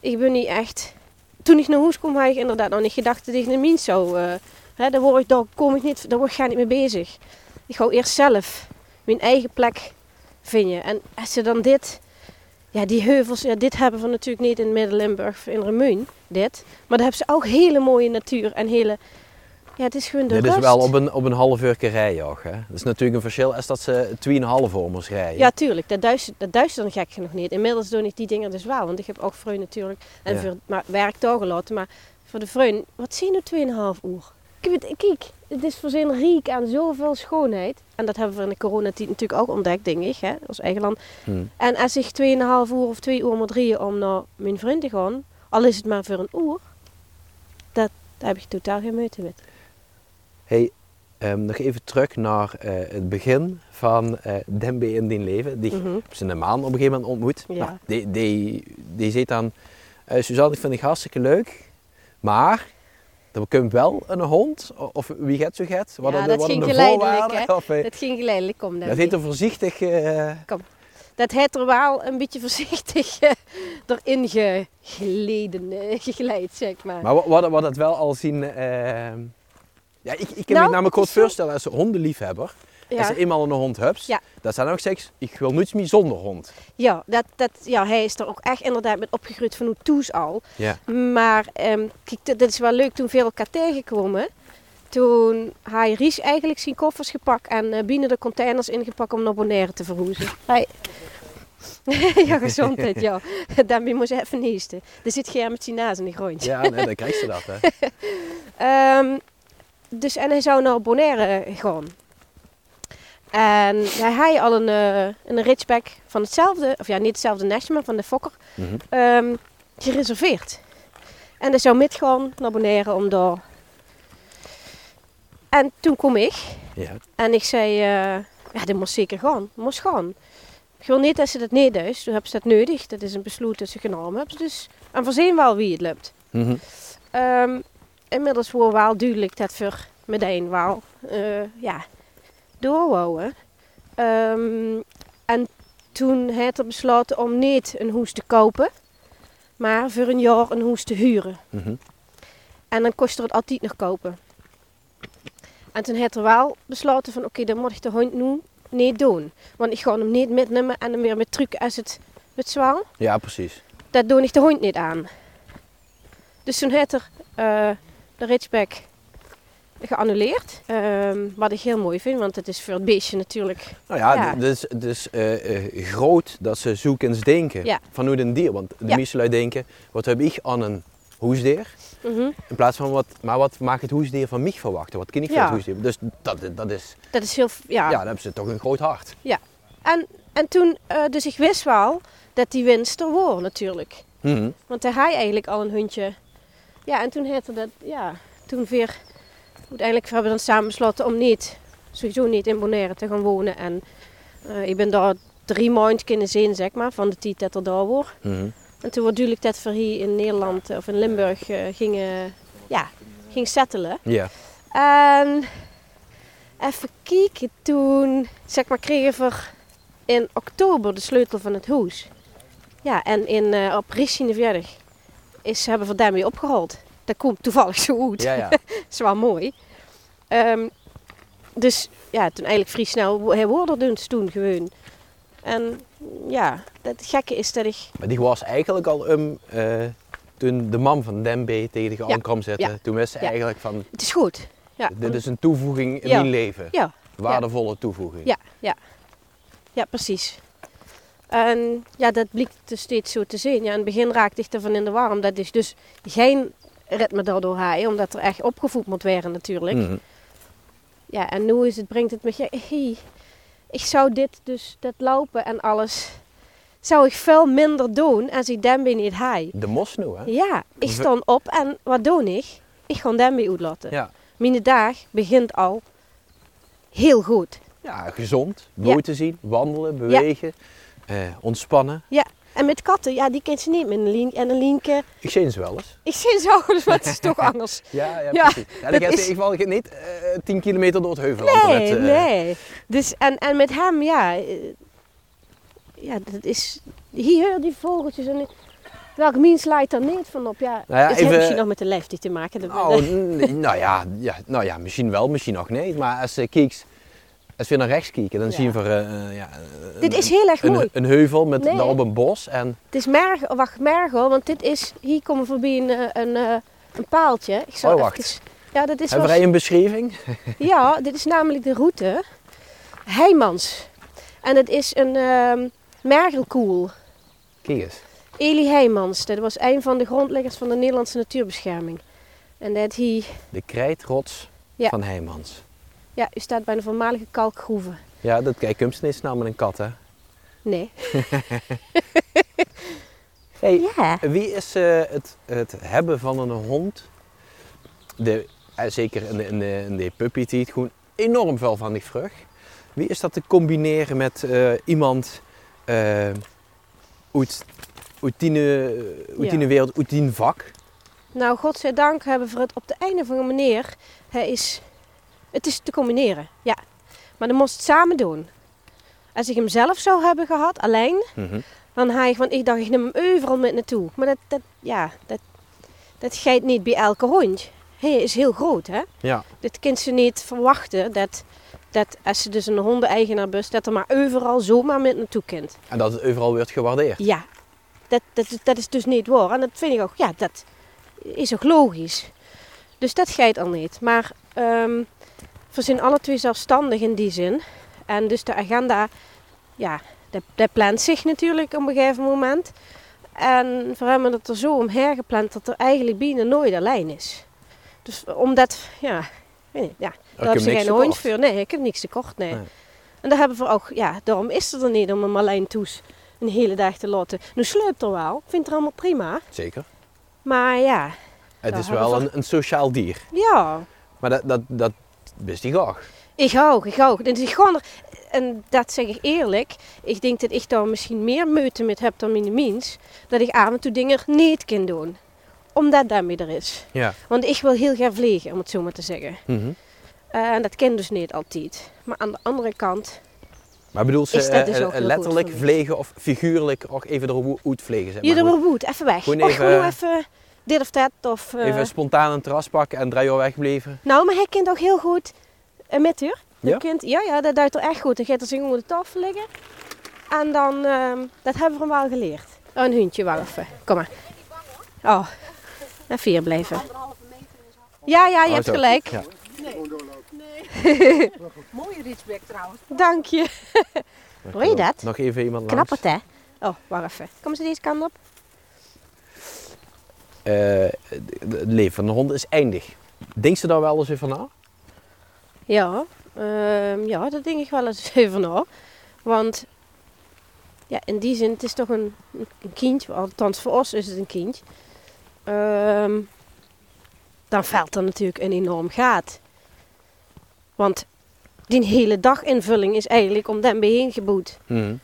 ik ben niet echt... Toen ik naar huis kwam, had ik inderdaad nog niet gedacht dat ik naar Mien zou... hè, daar, word ik, daar kom ik niet, daar word ik ga niet mee bezig. Ik ga eerst zelf mijn eigen plek vinden. En als ze dan dit... Ja, die heuvels, ja, dit hebben we natuurlijk niet in Midden-Limburg, in Remuun, dit. Maar daar hebben ze ook hele mooie natuur en hele... Ja, het is gewoon de Dit rust. is wel op een, op een half uur rijden. Hè? Dat is natuurlijk een verschil als dat ze 2,5 uur moest rijden. Ja, tuurlijk. Dat duistert, dat duistert dan gek genoeg niet. Inmiddels doe ik die dingen dus wel. Want ik heb ook vreun natuurlijk. En Ja. voor maar werk toegelaten. Maar voor de vreun, wat zien nu 2,5 uur? Kijk, het is voor zijn riek aan zoveel schoonheid. En dat hebben we in de coronatijd natuurlijk ook ontdekt, denk ik. Hè, als eigen land. Hm. En als ik 2,5 uur of 2 uur moet rijden om naar mijn vriend te gaan. Al is het maar voor een uur. Dat, daar heb ik totaal geen moeite met. Hey, ehm, nog even terug naar eh, het begin van eh Dembe in die leven. Die heb ze in de maan op een gegeven moment ontmoet. Ja. Nou, die, die, die zegt dan, eh Suzanne, ik vind het hartstikke leuk, maar er komt wel een hond, of wie gaat zo gaat. Wat Ja, de, dat wat ging de geleidelijk, voorwaarden? hè? Of, eh, Dat ging geleidelijk om. dat heet er voorzichtig... eh, dat heeft er wel een beetje voorzichtig eh, erin ge- geleden, gegeleid, zeg maar. maar wat, wat, wat het wel al zien... ja, ik, ik kan Nou, me namelijk goed voorstellen als hondenliefhebber, als ja, je eenmaal een hond hebt, Ja. dat zijn ook seks, ik wil niets meer zonder hond. ja, dat, dat, ja, hij is er ook echt inderdaad met opgegroeid van toes al. Ja. Maar ehm, kijk, dit is wel leuk toen we elkaar tegenkomen. Toen hij Ries eigenlijk zijn koffers gepakt en eh, binnen de containers ingepakt om naar Bonaire te verhuizen. Hij... ja, gezondheid, ja. Daarmee moest je even neesten. Er zit geen met zijn naast in de grond. Ja, nee, dan krijg je dat. Hè. Ehm, dus, en hij zou naar Bonaire gaan. En hij had al een, eh, een ridgeback van hetzelfde, of ja, niet hetzelfde nestje, maar van de fokker, ehm, gereserveerd. En hij zou metgaan naar Bonaire om daar... En toen kom ik Ja. en ik zei, eh, ja, dit moest zeker gaan, moest gaan. Ik wil niet dat ze dat niet is, toen hebben ze dat nodig. Dat is een besluit dat ze genomen hebben. Dus, en voorzien wel wie het lukt. Mhm. Ehm, inmiddels was wel duidelijk dat voor meteen wel eh ja, doorwouden. Ehm, en toen heeft er besloten om niet een hoes te kopen, maar voor een jaar een hoes te huren. Mhm. En dan kost er het altijd nog kopen. En toen heeft er wel besloten van oké, dan moet ik de hond nu niet doen. Want ik ga hem niet metnemen en hem weer met truc als het met zwaal. Ja, precies. Dat doe ik de hond niet aan. Dus toen heeft er eh, de ridgeback geannuleerd. Ehm, wat ik heel mooi vind, want het is voor het beestje natuurlijk. Nou ja, Ja. d- dus, dus eh, eh, groot dat ze zoeken eens denken Ja. van hoe een dier. Want de Ja. meeste lui denken, wat heb ik aan een hoesdier? Mhm. In plaats van, wat, maar wat maakt het hoesdier van mij verwachten? Wat kan ik van Ja. het hoesdier? Dus dat, dat is, Dat is heel. Ja. ja. dan hebben ze toch een groot hart. En, en toen, eh, dus ik wist wel dat die winst er was natuurlijk. Mhm. Want hij eigenlijk al een hondje. Ja, en toen heette dat, ja, toen weer. Uiteindelijk hebben we dan samen besloten om niet, sowieso niet in Bonaire te gaan wonen. En eh, ik ben daar drie maanden kunnen zien, zeg maar, van de tijd dat er daar was. Mhm. En toen wordt duidelijk dat we hier in Nederland eh, of in Limburg eh, gingen, ja, ging settelen. Ja. En even kijken, toen zeg maar, kregen we in oktober de sleutel van het huis. Ja, en in, eh op Rissine verjaardag is, hebben we daarmee opgehaald. Dat komt toevallig zo uit. Ja, ja. Dat is wel mooi. Ehm, dus ja, toen eigenlijk vrij snel, dus toen gewoon. En ja, het gekke is dat ik... Maar die was eigenlijk al um, toen de man van Dembe tegen de Ja. kwam zitten. Ja. Toen wist ze eigenlijk van, Het is goed. Ja, dit is een toevoeging in mijn leven. Ja. Waardevolle toevoeging. Ja, ja. Ja, precies. En ja, dat blijkt dus steeds zo te zijn. Ja, in het begin raakte ik ervan in de war, omdat ik dus geen ritme daardoor haai, omdat er echt opgevoed moet worden natuurlijk. Mhm. Ja, en nu is het, brengt het me, ja, hey, ik zou dit dus, dat lopen en alles, zou ik veel minder doen als ik Dembe niet haai. De mos nu, hè? Ja, ik stond op en wat doe ik? Ik ga Dembe uitlaten. Ja. Mijn dag begint al heel goed. Ja, gezond, mooi Ja. te zien, wandelen, bewegen, eh, ontspannen. En met katten, ja, die kent ze niet met een link en een linker. Ik zie ze wel eens. Ik zie zo, dus maar het is toch anders. Ja, ja, Ja, precies. Ja, dat dan is- geval niet eh 10 kilometer door het heuvelland. Nee, met, eh, nee. Dus, en, en met hem, ja, eh, ja, dat is, hier die vogeltjes en welk mens leidt er niet van op? Ja, Nou ja, het even- heeft misschien nog met de leeftijd te maken. Nou, n- nou, ja, ja, nou ja, misschien wel, misschien nog niet. Maar als je kijkt, als we naar rechts kijken, dan Ja. zien we eh, ja, een- Dit is heel erg mooi. een heuvel met Nee. daarop een bos. En Het is merg, oh, wacht, mergel, want dit is, hier komen we voorbij een, eh, een, eh, een paaltje. Ik zal Oh, wacht. even- ja, dat is hebben wij een beschrijving? Ja, dit is namelijk de route Heijmans. En het is een ehm mergelkoel. Kijk eens. Eli Heijmans, dat was een van de grondleggers van de Nederlandse natuurbescherming. En dat hij, De krijtrots Ja. van Heijmans. Ja, u staat bij de voormalige kalkgroeven. Ja, dat kijk, Kumsten is met een kat, hè? Nee. Hey, Ja. Wie is eh, het, het hebben van een hond, de, eh, zeker in de, in de, in de puppy tijd, gewoon enorm veel van die vrucht. Wie is dat te combineren met eh, iemand uit, uit, die, uit die Ja. wereld, uit die vak? Nou, godzijdank hebben we het op de einde van de manier. Hij is, het is te combineren, ja. Maar dan moest het samen doen. Als ik hem zelf zou hebben gehad, alleen, Mhm. dan had ik, want ik dacht, ik neem hem overal met naartoe. Maar dat, dat, ja, dat, dat gaat niet bij elke hond. Hij is heel groot, hè. Ja, Dit kind ze niet verwachten dat, dat als ze dus een hondeneigenaar bus, dat er maar overal zomaar met naartoe kind. en dat het overal wordt gewaardeerd. Ja, dat, dat, is- dat is dus niet waar. En dat vind ik ook, ja, dat is ook logisch. Dus dat gaat al niet. Maar ehm, we zijn alle twee zelfstandig in die zin. En dus de agenda, ja, dat, dat plant zich natuurlijk op een gegeven moment. En we hebben het er zo omheen gepland dat er eigenlijk bijna nooit alleen is. Dus omdat, ja, weet niet, ja, daar heb ze geen hond voor. Nee, ik heb niks tekort, nee. Nee. En daar hebben we ook, ja, daarom is het er niet om een alleen toes een hele dag te laten. Nu sleupt er wel, vindt er allemaal prima. Zeker. Maar ja, Het is wel we- een, een sociaal dier. ja, Maar dat, dat, dat wist hij graag. ik hou, ik hou. Dus ik gewoon er, en dat zeg ik eerlijk, ik denk dat ik daar misschien meer moeite met heb dan mijn mens, dat ik af en toe dingen niet kan doen. omdat daarmee er is. Ja. Want ik wil heel graag vliegen, om het zo maar te zeggen. Eh, En dat ken dus niet altijd. Maar aan de andere kant, Maar bedoel ze dus eh, ook letterlijk vliegen of figuurlijk ook even er uit vliegen? Zeg maar. je maar goed, even weg. Gewoon Gewoon even dit of dat. Of, eh, Even spontaan een terras pakken en drie uur wegbleven. Nou, maar hij kent ook heel goed uh, met u. Ja? Kind, ja, ja, dat duidt er echt goed. Dan gaat er zich onder de tafel liggen. En dan, ehm, dat hebben we hem wel geleerd. Oh, een hondje, wel even. Kom maar. Oh, even hier blijven. Ja, ja, je Oh, hebt zo. gelijk. Ja. Mooie Rietsbeek trouwens. Dank je. Hoor je dat? Nog even iemand langs. Knappert, hè? Oh, wacht even. Kom ze deze kant op. Eh, het leven van een hond is eindig. Denk ze daar wel eens even na? Ja, ehm, ja, dat denk ik wel eens even na. Want ja, in die zin, het is toch een, een kindje, althans voor ons is het een kindje. Ehm, dan valt er natuurlijk een enorm gaat. Want die hele daginvulling is eigenlijk om den bijeen geboet. Mhm.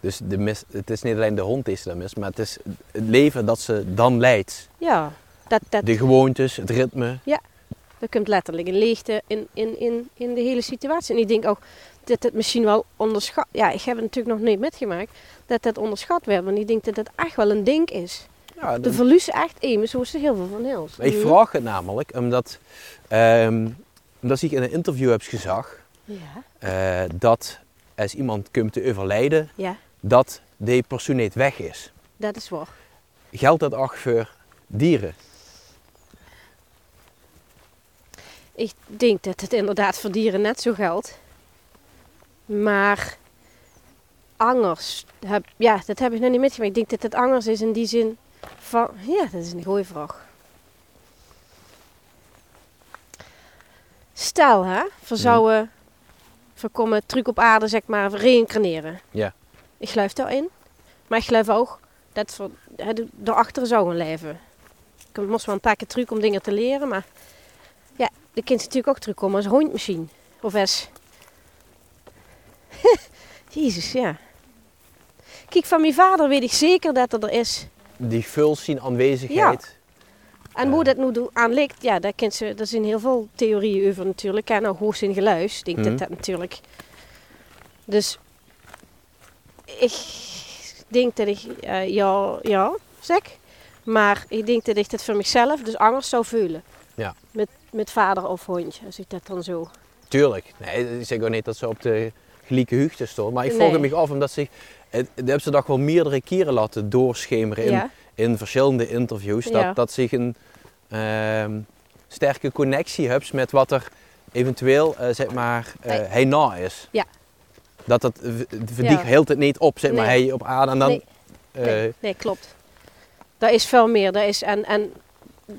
Dus de mis, het is niet alleen de hond die mist, maar het is het leven dat ze dan leidt. Ja, dat, dat, De gewoontes, het ritme. er komt letterlijk een leegte in, in, in, in de hele situatie. En ik denk ook dat het misschien wel onderschat... Ja, ik heb het natuurlijk nog niet metgemaakt. Dat dat onderschat werd. Want ik denk dat het echt wel een ding is. Ja, De de- verliezen echt even, zo is er heel veel van Hils. ik Mhm. vraag het namelijk omdat, ehm, omdat ik in een interview heb gezag Ja, eh, dat als iemand komt te overlijden, ja, dat die persoon niet weg is. dat is waar. Geldt dat ook voor dieren? Ik denk dat het inderdaad voor dieren net zo geldt. Maar angers, heb, ja, dat heb ik nog niet metgemaakt. Ik denk dat het angers is in die zin van... Ja, dat is een goeie vraag. Stel, hè, we zouden voorkomen truc op aarde, zeg maar, reïncarneren. Ja. Ik geloof daarin. Maar ik geloof ook dat we daarachter zouden leven. Ik moest wel een paar keer truc om dingen te leren, maar ja, de kind is natuurlijk ook terugkomen als hondmachine. Of als... Jezus, ja. Kijk, van mijn vader weet ik zeker dat er er is. Die vulzien aanwezigheid. En hoe dat nu aan ligt, ja, daar, kent ze, zijn heel veel theorieën over natuurlijk. En nou, hoogst in geluid, ik denk Mhm. dat dat natuurlijk... Dus ik denk dat ik eh, ja, ja zeg. Maar ik denk dat ik dat voor mezelf dus anders zou voelen. Ja. Met, met vader of hondje, als ik dat dan zo... Tuurlijk. Nee, ik zeg ook niet dat ze op de gelijke hoogte stond. Maar ik Nee. vroeg me af omdat ze... Dat hebben ze toch wel meerdere keren laten doorschemeren in, Ja. in verschillende interviews. Dat, Ja. dat zich een ehm, sterke connectie hebt met wat er eventueel, eh, zeg maar, eh Nee. hij na is. Ja. Dat dat v- verdient Ja. heel het niet op, zeg maar, Nee. hij op aarde en dan... Nee. eh, Nee, nee, klopt. Daar is veel meer. Daar is, en, en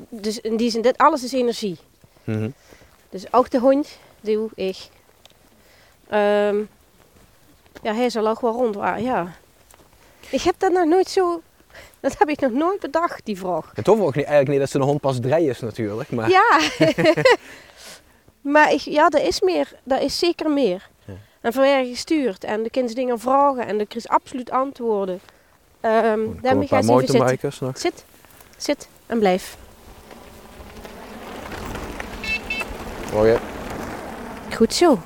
dus in die zin, dit alles is energie. mhm. Dus ook de hond, doe ik. Ehm, ja, hij zal ook wel rond waren, ja. Ik heb dat nog nooit zo... Dat heb ik nog nooit bedacht, die vraag. Het hoeft ook niet, eigenlijk niet dat ze een hond pas drie is natuurlijk, maar... Ja. maar ik, ja, er is meer. Er is zeker meer. En van je gestuurd. En de kinderen dingen vragen. En er is absoluut antwoorden. Komen daarmee ga je even zitten. nog. Zit, zit en blijf. Oh ja. Goed zo.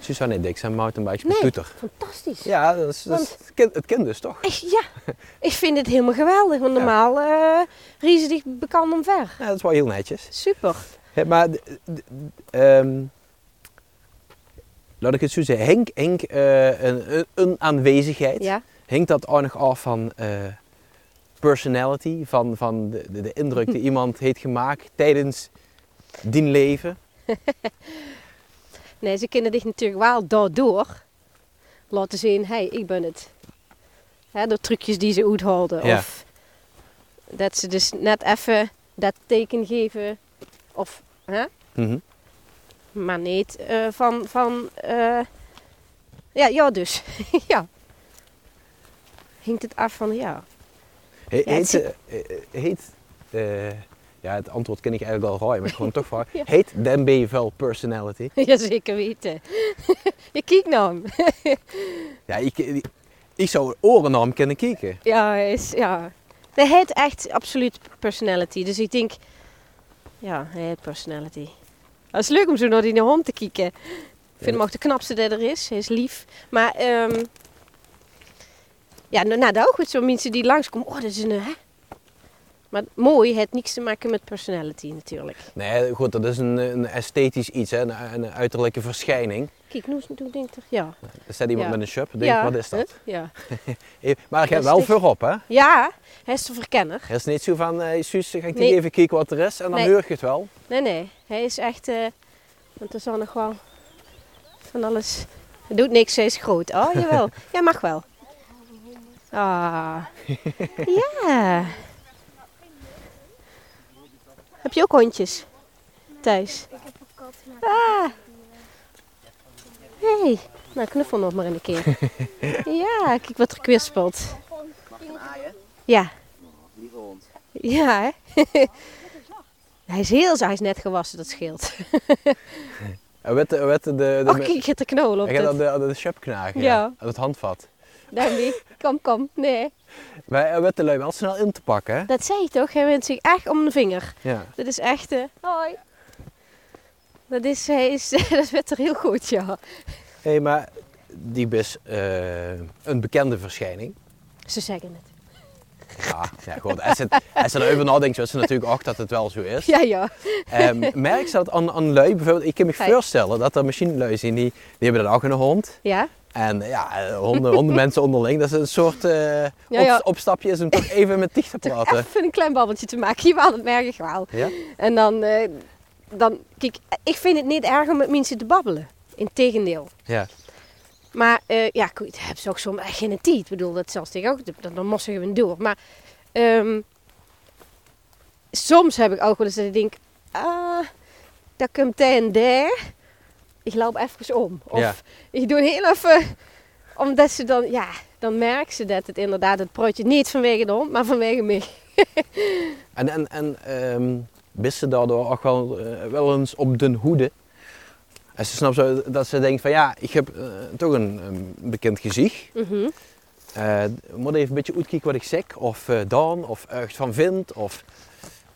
Suzanne en Dick zijn mountainbikes met Nee. Fantastisch. Ja, dat is, dat is- het, kind, het kind dus toch? Ja, ik vind het helemaal geweldig. Want normaal eh riezen die bekend omver. Ja, dat is wel heel netjes. Super. Ja, maar, d- d- ehm, laat ik het zo zeggen, Henk, Henk eh, een, een- aanwezigheid, Ja. dat ook nog af van eh, personality, van, van de, de, de indruk die iemand heeft gemaakt tijdens die leven? Nee, ze kunnen dich natuurlijk wel daardoor laten zien, hey, ik ben het. Hè, door trucjes die ze uithouden. Ja. Of dat ze dus net even dat teken geven. Of, hè? Mhm. Maar niet eh, van, van eh, ja, ja dus. ja. Hinkt het af van, ja. He- Ja, het heet, eh, heet ja, het antwoord ken ik eigenlijk al raaien, maar ik gewoon toch vragen. Ja. Heet Dan Bevel personality? ja, zeker weten. je kijkt naar hem. Ja, ik, ik, zou oren naar hem kunnen kijken. ja, is, ja. Hij heeft echt absoluut personality. Dus ik denk, ja, hij heeft personality. Het is leuk om zo naar die hond te kijken. Ik vind hem ook de knapste die er is. Hij is lief. Maar, ehm ja, nou, nou, ook met zo'n mensen die langskomen. Oh, dat is een, hè? Maar mooi heeft niks te maken met personality natuurlijk. Nee, goed, dat is een, een esthetisch iets, hè? Een, een uiterlijke verschijning. Kijk, nu, nu denk ik, ja. Er staat iemand Ja. met een shop, denk ja, wat is dat? Ja. Eh, Maar je hebt wel voorop, hè? ja, hij is de verkenner. Het is niet zo van, eh Suus, ga ik Nee. die even kijken wat er is en dan Nee. je het wel. Nee, nee. Hij is echt... eh want er zal nog wel van alles... Hij doet niks, hij is groot. Oh, jawel. Ja, mag wel. Ah. Ja. Heb je ook hondjes? Thuis? Ik heb een kat. maar- Ah. Hé. Hey. Nou, knuffel nog maar een keer. ja, kijk wat er kwispelt. Ja. Lieve hond. Ja, hè? Hij is heel zacht, hij is net gewassen, dat scheelt. En weet, de- weet de, de, Oh, kijk, je te knolen op Hij gaat aan de, de shop knagen, Ja. aan het handvat. Danny, kom, kom. Nee, Maar hij weet de lui wel snel in te pakken, hè? dat zei je toch? Hij wint zich echt om de vinger. Ja. Dat is echt... eh, hoi. Dat is, hij is, dat werd er heel goed, ja. Hé, maar die is eh, een bekende verschijning. Ze zeggen het. Ja, ja goed. Als, het, als je erover nadenkt, wist ze natuurlijk ook dat het wel zo is. Ja, ja. Ehm, merk je dat aan, aan lui, bijvoorbeeld, ik kan me Hey. voorstellen dat er misschien lui zijn die, die hebben dan ook een hond. Ja? En ja, eh, honden, hondenmensen onderling, dat is een soort eh, ja. op- opstapje is om toch even met dicht te praten. even een klein babbeltje te maken. Jawel, dat merk ik wel. Ja? En dan, eh, dan... Kijk, ik vind het niet erg om met mensen te babbelen. Integendeel. Ja. Maar eh, ja, goed, heb ze ook soms echt geen tijd. Ik bedoel, dat zelfs tegen ook, dan moest ze gewoon door. Maar ehm, soms heb ik ook wel eens dat ik denk, ah, dat komt hij en daar. Ik loop even om. Of Ja. ik doe heel even, omdat ze dan, ja, dan merken ze dat het inderdaad het project niet vanwege de hond, maar vanwege mij. En, en, en ehm wist ze daardoor ook wel, eh, wel eens op de hoede. En ze snapt zo dat ze denkt van ja, ik heb eh, toch een, een bekend gezicht. Mhm. Eh moet even een beetje uitkijken wat ik zeg, of dan, of echt van vind. Of...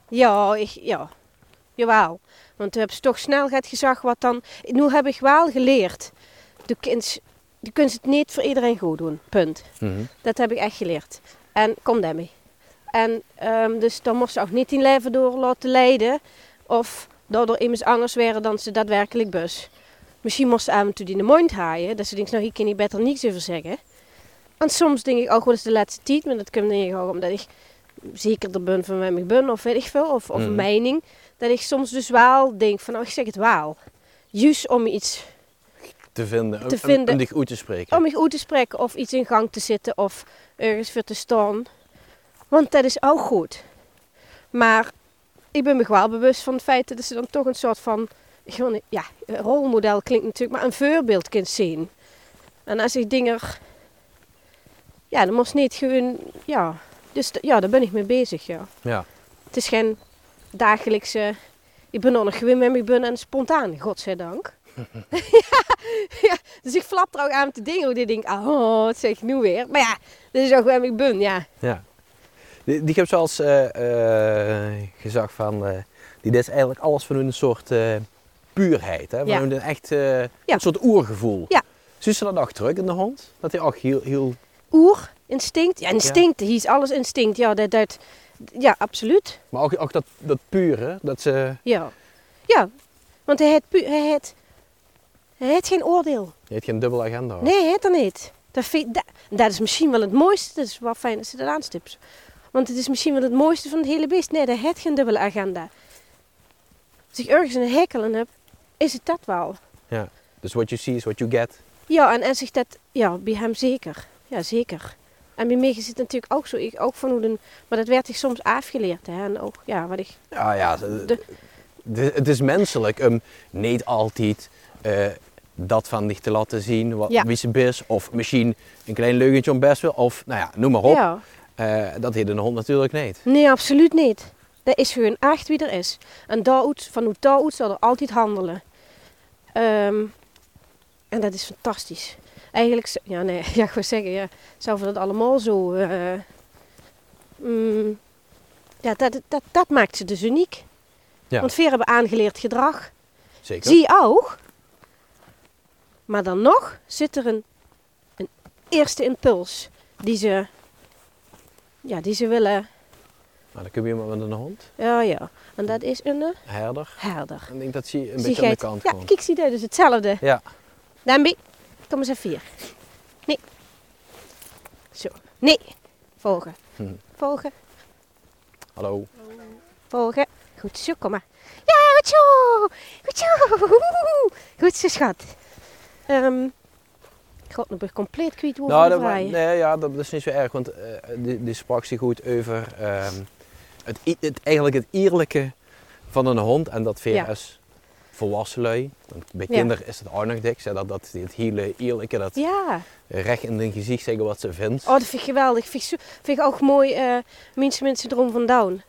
Ja, ik, ja, jawel. Want toen heb ze toch snel gaat gezag wat dan. Nu heb ik wel geleerd. Je kunt, je kunt het niet voor iedereen goed doen. Punt. Mhm. Dat heb ik echt geleerd. En kom daarmee. En ehm, dus dan moest ze ook niet in leven door laten leiden. Of daardoor immers anders werden dan ze daadwerkelijk bus. Misschien moest ze af en toe die in de mond haaien. Dat ze denkt, nou hier kan ik beter niets over zeggen. En soms denk ik ook wel eens de laatste tijd. Maar dat komt denk ik ook omdat ik zeker er ben van wie ik ben. Of weet ik veel. Of, of Mhm. een mening. Dat ik soms dus wel denk van, oh ik zeg het wel. Juist om iets Te vinden, Te om- vinden. om dich uit te spreken. om me uit te spreken of iets in gang te zitten of ergens voor te staan. Want dat is ook goed. Maar ik ben me wel bewust van het feit dat ze dan toch een soort van, gewoon, ja, rolmodel klinkt natuurlijk, maar een voorbeeld kunt zien. En als ik dingen, ja, dan moest niet gewoon, ja, dus ja, daar ben ik mee bezig, ja. Ja. Het is geen dagelijkse, ik ben nog gewoon met me ben en spontaan, godzijdank. ja, ja, dus ik flap er ook aan te dingen hoe ik denk, oh, wat zeg ik nu weer? Maar ja, dat is ook waar ik ben, ja. Ja. Die, die heb zoals eh, gezegd van, eh, die is eigenlijk alles van hun soort eh, puurheid. Hè? Van Ja. hun echt eh, een soort oergevoel. Ja. Zie je dat ook terug in de hond? Dat hij ook heel, heel... Oer, instinct, ja, instinct, hier is alles instinct, ja, dat, dat, ja, absoluut. Maar ook, ook dat, dat pure, dat ze... Ja, ja, want hij heeft, pu- hij heeft, hij heeft geen oordeel. Je hebt geen dubbele agenda. hoor. Nee, hij heeft er niet. Dat, vind, dat, dat is misschien wel het mooiste, dat is wel fijn dat ze dat aanstipt. Want het is misschien wel het mooiste van het hele beest. Nee, dat heeft geen dubbele agenda. Als ik ergens een hekel aan heb, is het dat wel. Dus what you see is what you get. Ja, en als ik dat, ja, bij hem zeker. Ja, zeker. En bij mij is het natuurlijk ook zo. Ik ook van hoe de, maar dat werd ik soms afgeleerd. Hè. En ook, ja, wat ik, Ja, ja. de- het is menselijk om niet altijd eh, dat van dich te laten zien, wat, Ja. wie ze is. Of misschien een klein leugentje om best wel. Of, nou ja, noem maar op. ja. Eh, dat heet een hond natuurlijk niet. Nee, absoluut niet. Dat is gewoon echt wie er is. En daaruit, van hoe daaruit zal er altijd handelen. Ehm, en dat is fantastisch. Eigenlijk, ja nee, ja, ik zeggen, ja, zouden we dat allemaal zo... eh, mm, ja, dat, dat, dat maakt ze dus uniek. Ja. Want veren hebben aangeleerd gedrag. Zeker. Zie je ook. Maar dan nog zit er een, een eerste impuls die ze, ja, die ze willen. Nou, dan kun je iemand met een hond, Ja, ja. En dat is een eh, herder. herder. Ik denk dat ze een Zie beetje aan de kant Ja, komt. kijk, zie je dus hetzelfde. Ja. Dambi, kom eens even hier. Nee. Zo. Nee. Volgen. Hm. Volgen. Hallo. Volgen. Goed zo, kom maar. Ja, goed zo. Goed zo. Goed zo, schat. Ehm God, nog ben ik compleet kwijt hoe Nou, dat, nee, ja, dat is niet zo erg, want eh, die, die sprak zich goed over ehm, het, het, eigenlijk het eerlijke van een hond en dat VS volwassen lui. Bij Ja. kinderen is het ook nog dik, dat, dat het hele eerlijke, dat Ja. recht in hun gezicht zeggen wat ze vindt. Oh, dat vind ik geweldig. Vind ik, vind ik ook mooi, eh mensen met syndroom van Down.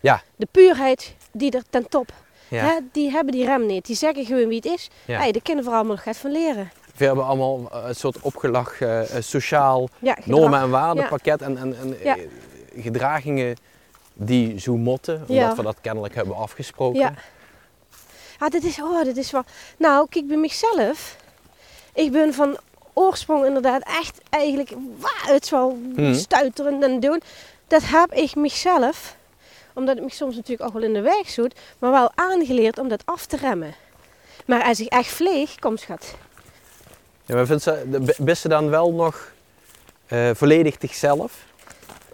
Ja. De puurheid die er ten top. Ja. Hè, die hebben die rem niet. Die zeggen gewoon wie het is. Ja. Hey, daar kunnen we allemaal nog van leren. We hebben allemaal eh, een soort opgelach eh, sociaal Ja, normen- en waardenpakket en, en, en gedragingen die zo motten, omdat we dat kennelijk hebben afgesproken. Ah, dit is, oh, dit is wel... Nou, kijk, bij mezelf. Ik ben van oorsprong inderdaad echt eigenlijk... Waar, het wel Hmm. stuiterend en doen. Dat heb ik mezelf, omdat het me soms natuurlijk ook wel in de weg zoet, maar wel aangeleerd om dat af te remmen. Maar als ik echt vleeg, kom schat. Ja, maar vindt ze, best ze dan wel nog eh, volledig zichzelf?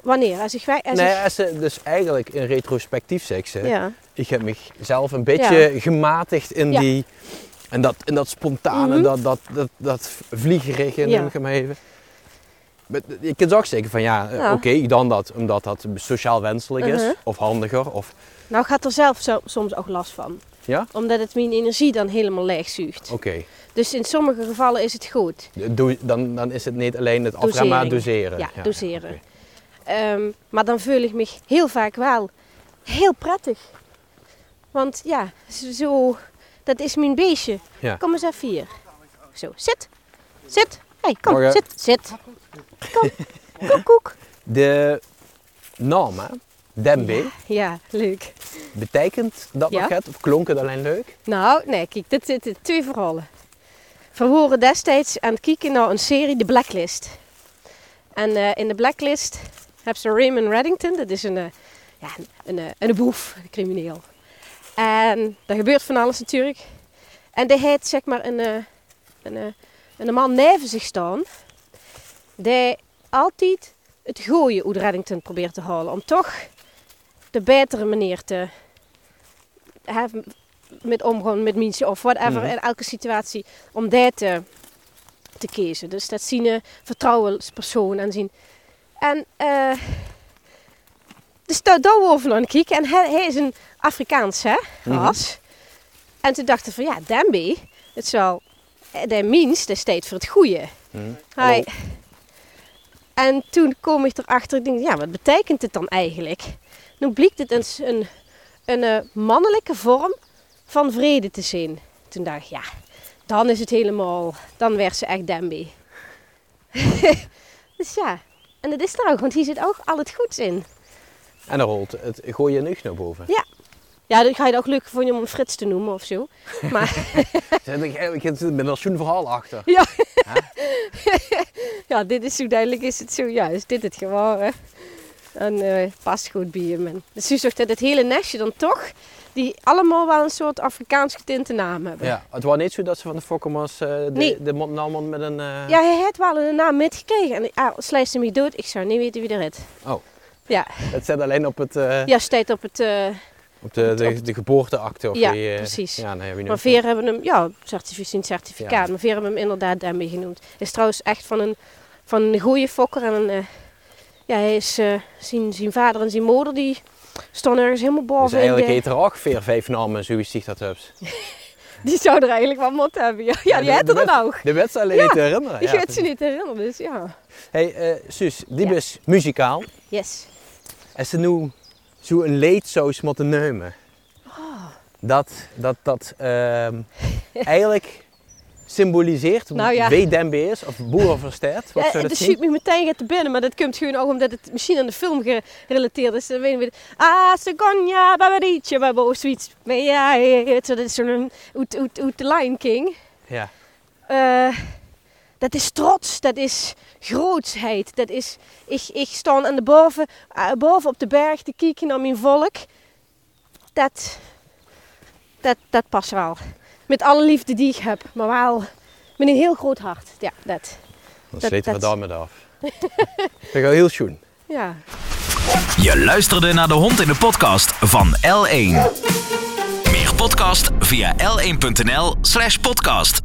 Wanneer? Als ik... wij- Als nee, ik als ze dus eigenlijk in retrospectief zegt ze, ja. Ik heb mezelf een beetje gematigd in Ja. die, en dat, in dat spontane, Mhm. dat, dat, dat, dat vliegerige, Ja. noem ik hem even. Maar Je kunt ook zeggen van ja, eh, oké, ik dan dat omdat dat sociaal wenselijk is Mhm. of handiger. Of, Nou, ik had er zelf zo, soms ook last van. Ja? Omdat het mijn energie dan helemaal leegzuigt. Oké, Dus in sommige gevallen is het goed. Doe- dan, dan is het niet alleen het afremmen, maar doseren. Ja, doseren. Ehm, maar dan voel ik me heel vaak wel heel prettig. Want ja, zo, dat is mijn beestje. Ja. Kom eens even hier. Zo, zit. Zit. hey, kom, Morgen. zit, zit. Kom, koek, koek. De naam, Dembe, Ja, leuk. betekent dat Ja. het? Of klonk het alleen leuk? Nou, nee, kijk, dit zitten twee verhalen. We waren destijds aan het kijken naar een serie, The Blacklist. En eh, in de Blacklist hebben ze Raymond Reddington, dat is een, eh, ja, een, een, een boef, een crimineel. En daar gebeurt van alles natuurlijk. En die heeft zeg maar een, eh, een, eh, een man neven zich staan, die altijd het gooien uit Reddington probeert te halen. Om toch de betere manier te hebben met omgaan met mensen of whatever Mhm. in elke situatie om die te, te kiezen. Dus dat zien een vertrouwenspersoon en zien. En eh dus daar over aan kijken en hij, hij is een Afrikaans hè, Mhm. ras. En toen dachten we van ja, Dambi, het zal, de minst, de staat voor het goede. Hij, Hallo. en toen kom ik erachter, ik denk, ja, wat betekent het dan eigenlijk? Nu blijkt het een, een, een eh, mannelijke vorm van vrede te zijn. Toen dacht ik, ja, dan is het helemaal, dan werd ze echt Demby. dus ja, en dat is er ook, want hier zit ook al het goeds in. En dan rolt het gooi je nucht naar boven. Ja, dan ga je het ook leuk vinden om Frits te noemen of zo. Maar Ik er met een verhaal achter. ja, dit is zo duidelijk, is het zo, ja, is dit het geworden. En eh, past goed bij hem. En dus je zegt dat het hele nestje dan toch, die allemaal wel een soort Afrikaans getinte naam hebben. Ja, het was niet zo dat ze van de Fokkermas eh de, Nee. de met een... eh, Ja, hij heeft wel een naam metgekregen. En ah, slijst hem niet dood, ik zou niet weten wie er is. Oh. Ja, Het zit alleen op, het, eh, ja staat op het... eh, op de, de, op- de geboorteakte. Of Ja, die, eh, precies. Ja, nee, maar Veer hebben hem, ja, certificaat, certificaat. Ja. Maar Veer hebben hem inderdaad daarmee genoemd. Hij is trouwens echt van een, van een goede fokker. En een, ja, hij is, zijn, zijn vader en zijn moeder, die stonden ergens helemaal Dus boven. in eigenlijk de- heet er ook veer vijf namen zoals je dat hebt. Die zou er eigenlijk wel mot hebben. Ja, ja die had er dan ook. De wedstrijd alleen Ja, niet te herinneren. Ik ja. weet ze niet herinneren, dus ja. Hey, eh Suus, die is muzikaal. Yes. Ze nu zo een leedsaus moeten nemen. Oh. Dat, dat, dat ehm, eigenlijk symboliseert Nou ja. wie Dembe is, of Boerenversteed? Wat Ja, zou dat het zien? schiet me meteen te binnen, maar dat komt gewoon ook omdat het misschien aan de film gerelateerd is. Dan weten we, ah, Segonia, Babadietje, Babo, zoiets. Maar ja, het dat is zo'n uit, uit, uit The Lion King. Ja. Eh, dat is trots, dat is grootsheid. Dat is, ik, ik sta aan de boven, eh, boven op de berg te kijken naar mijn volk. Dat, dat, dat past wel. Met alle liefde die ik heb, maar wel met een heel groot hart. Ja, dat. Dan Dat- sleten we daarmee af. dat gaat heel schoon. Ja. Je luisterde naar de hond in de podcast van L1. Meer podcast via l1.nl slash podcast.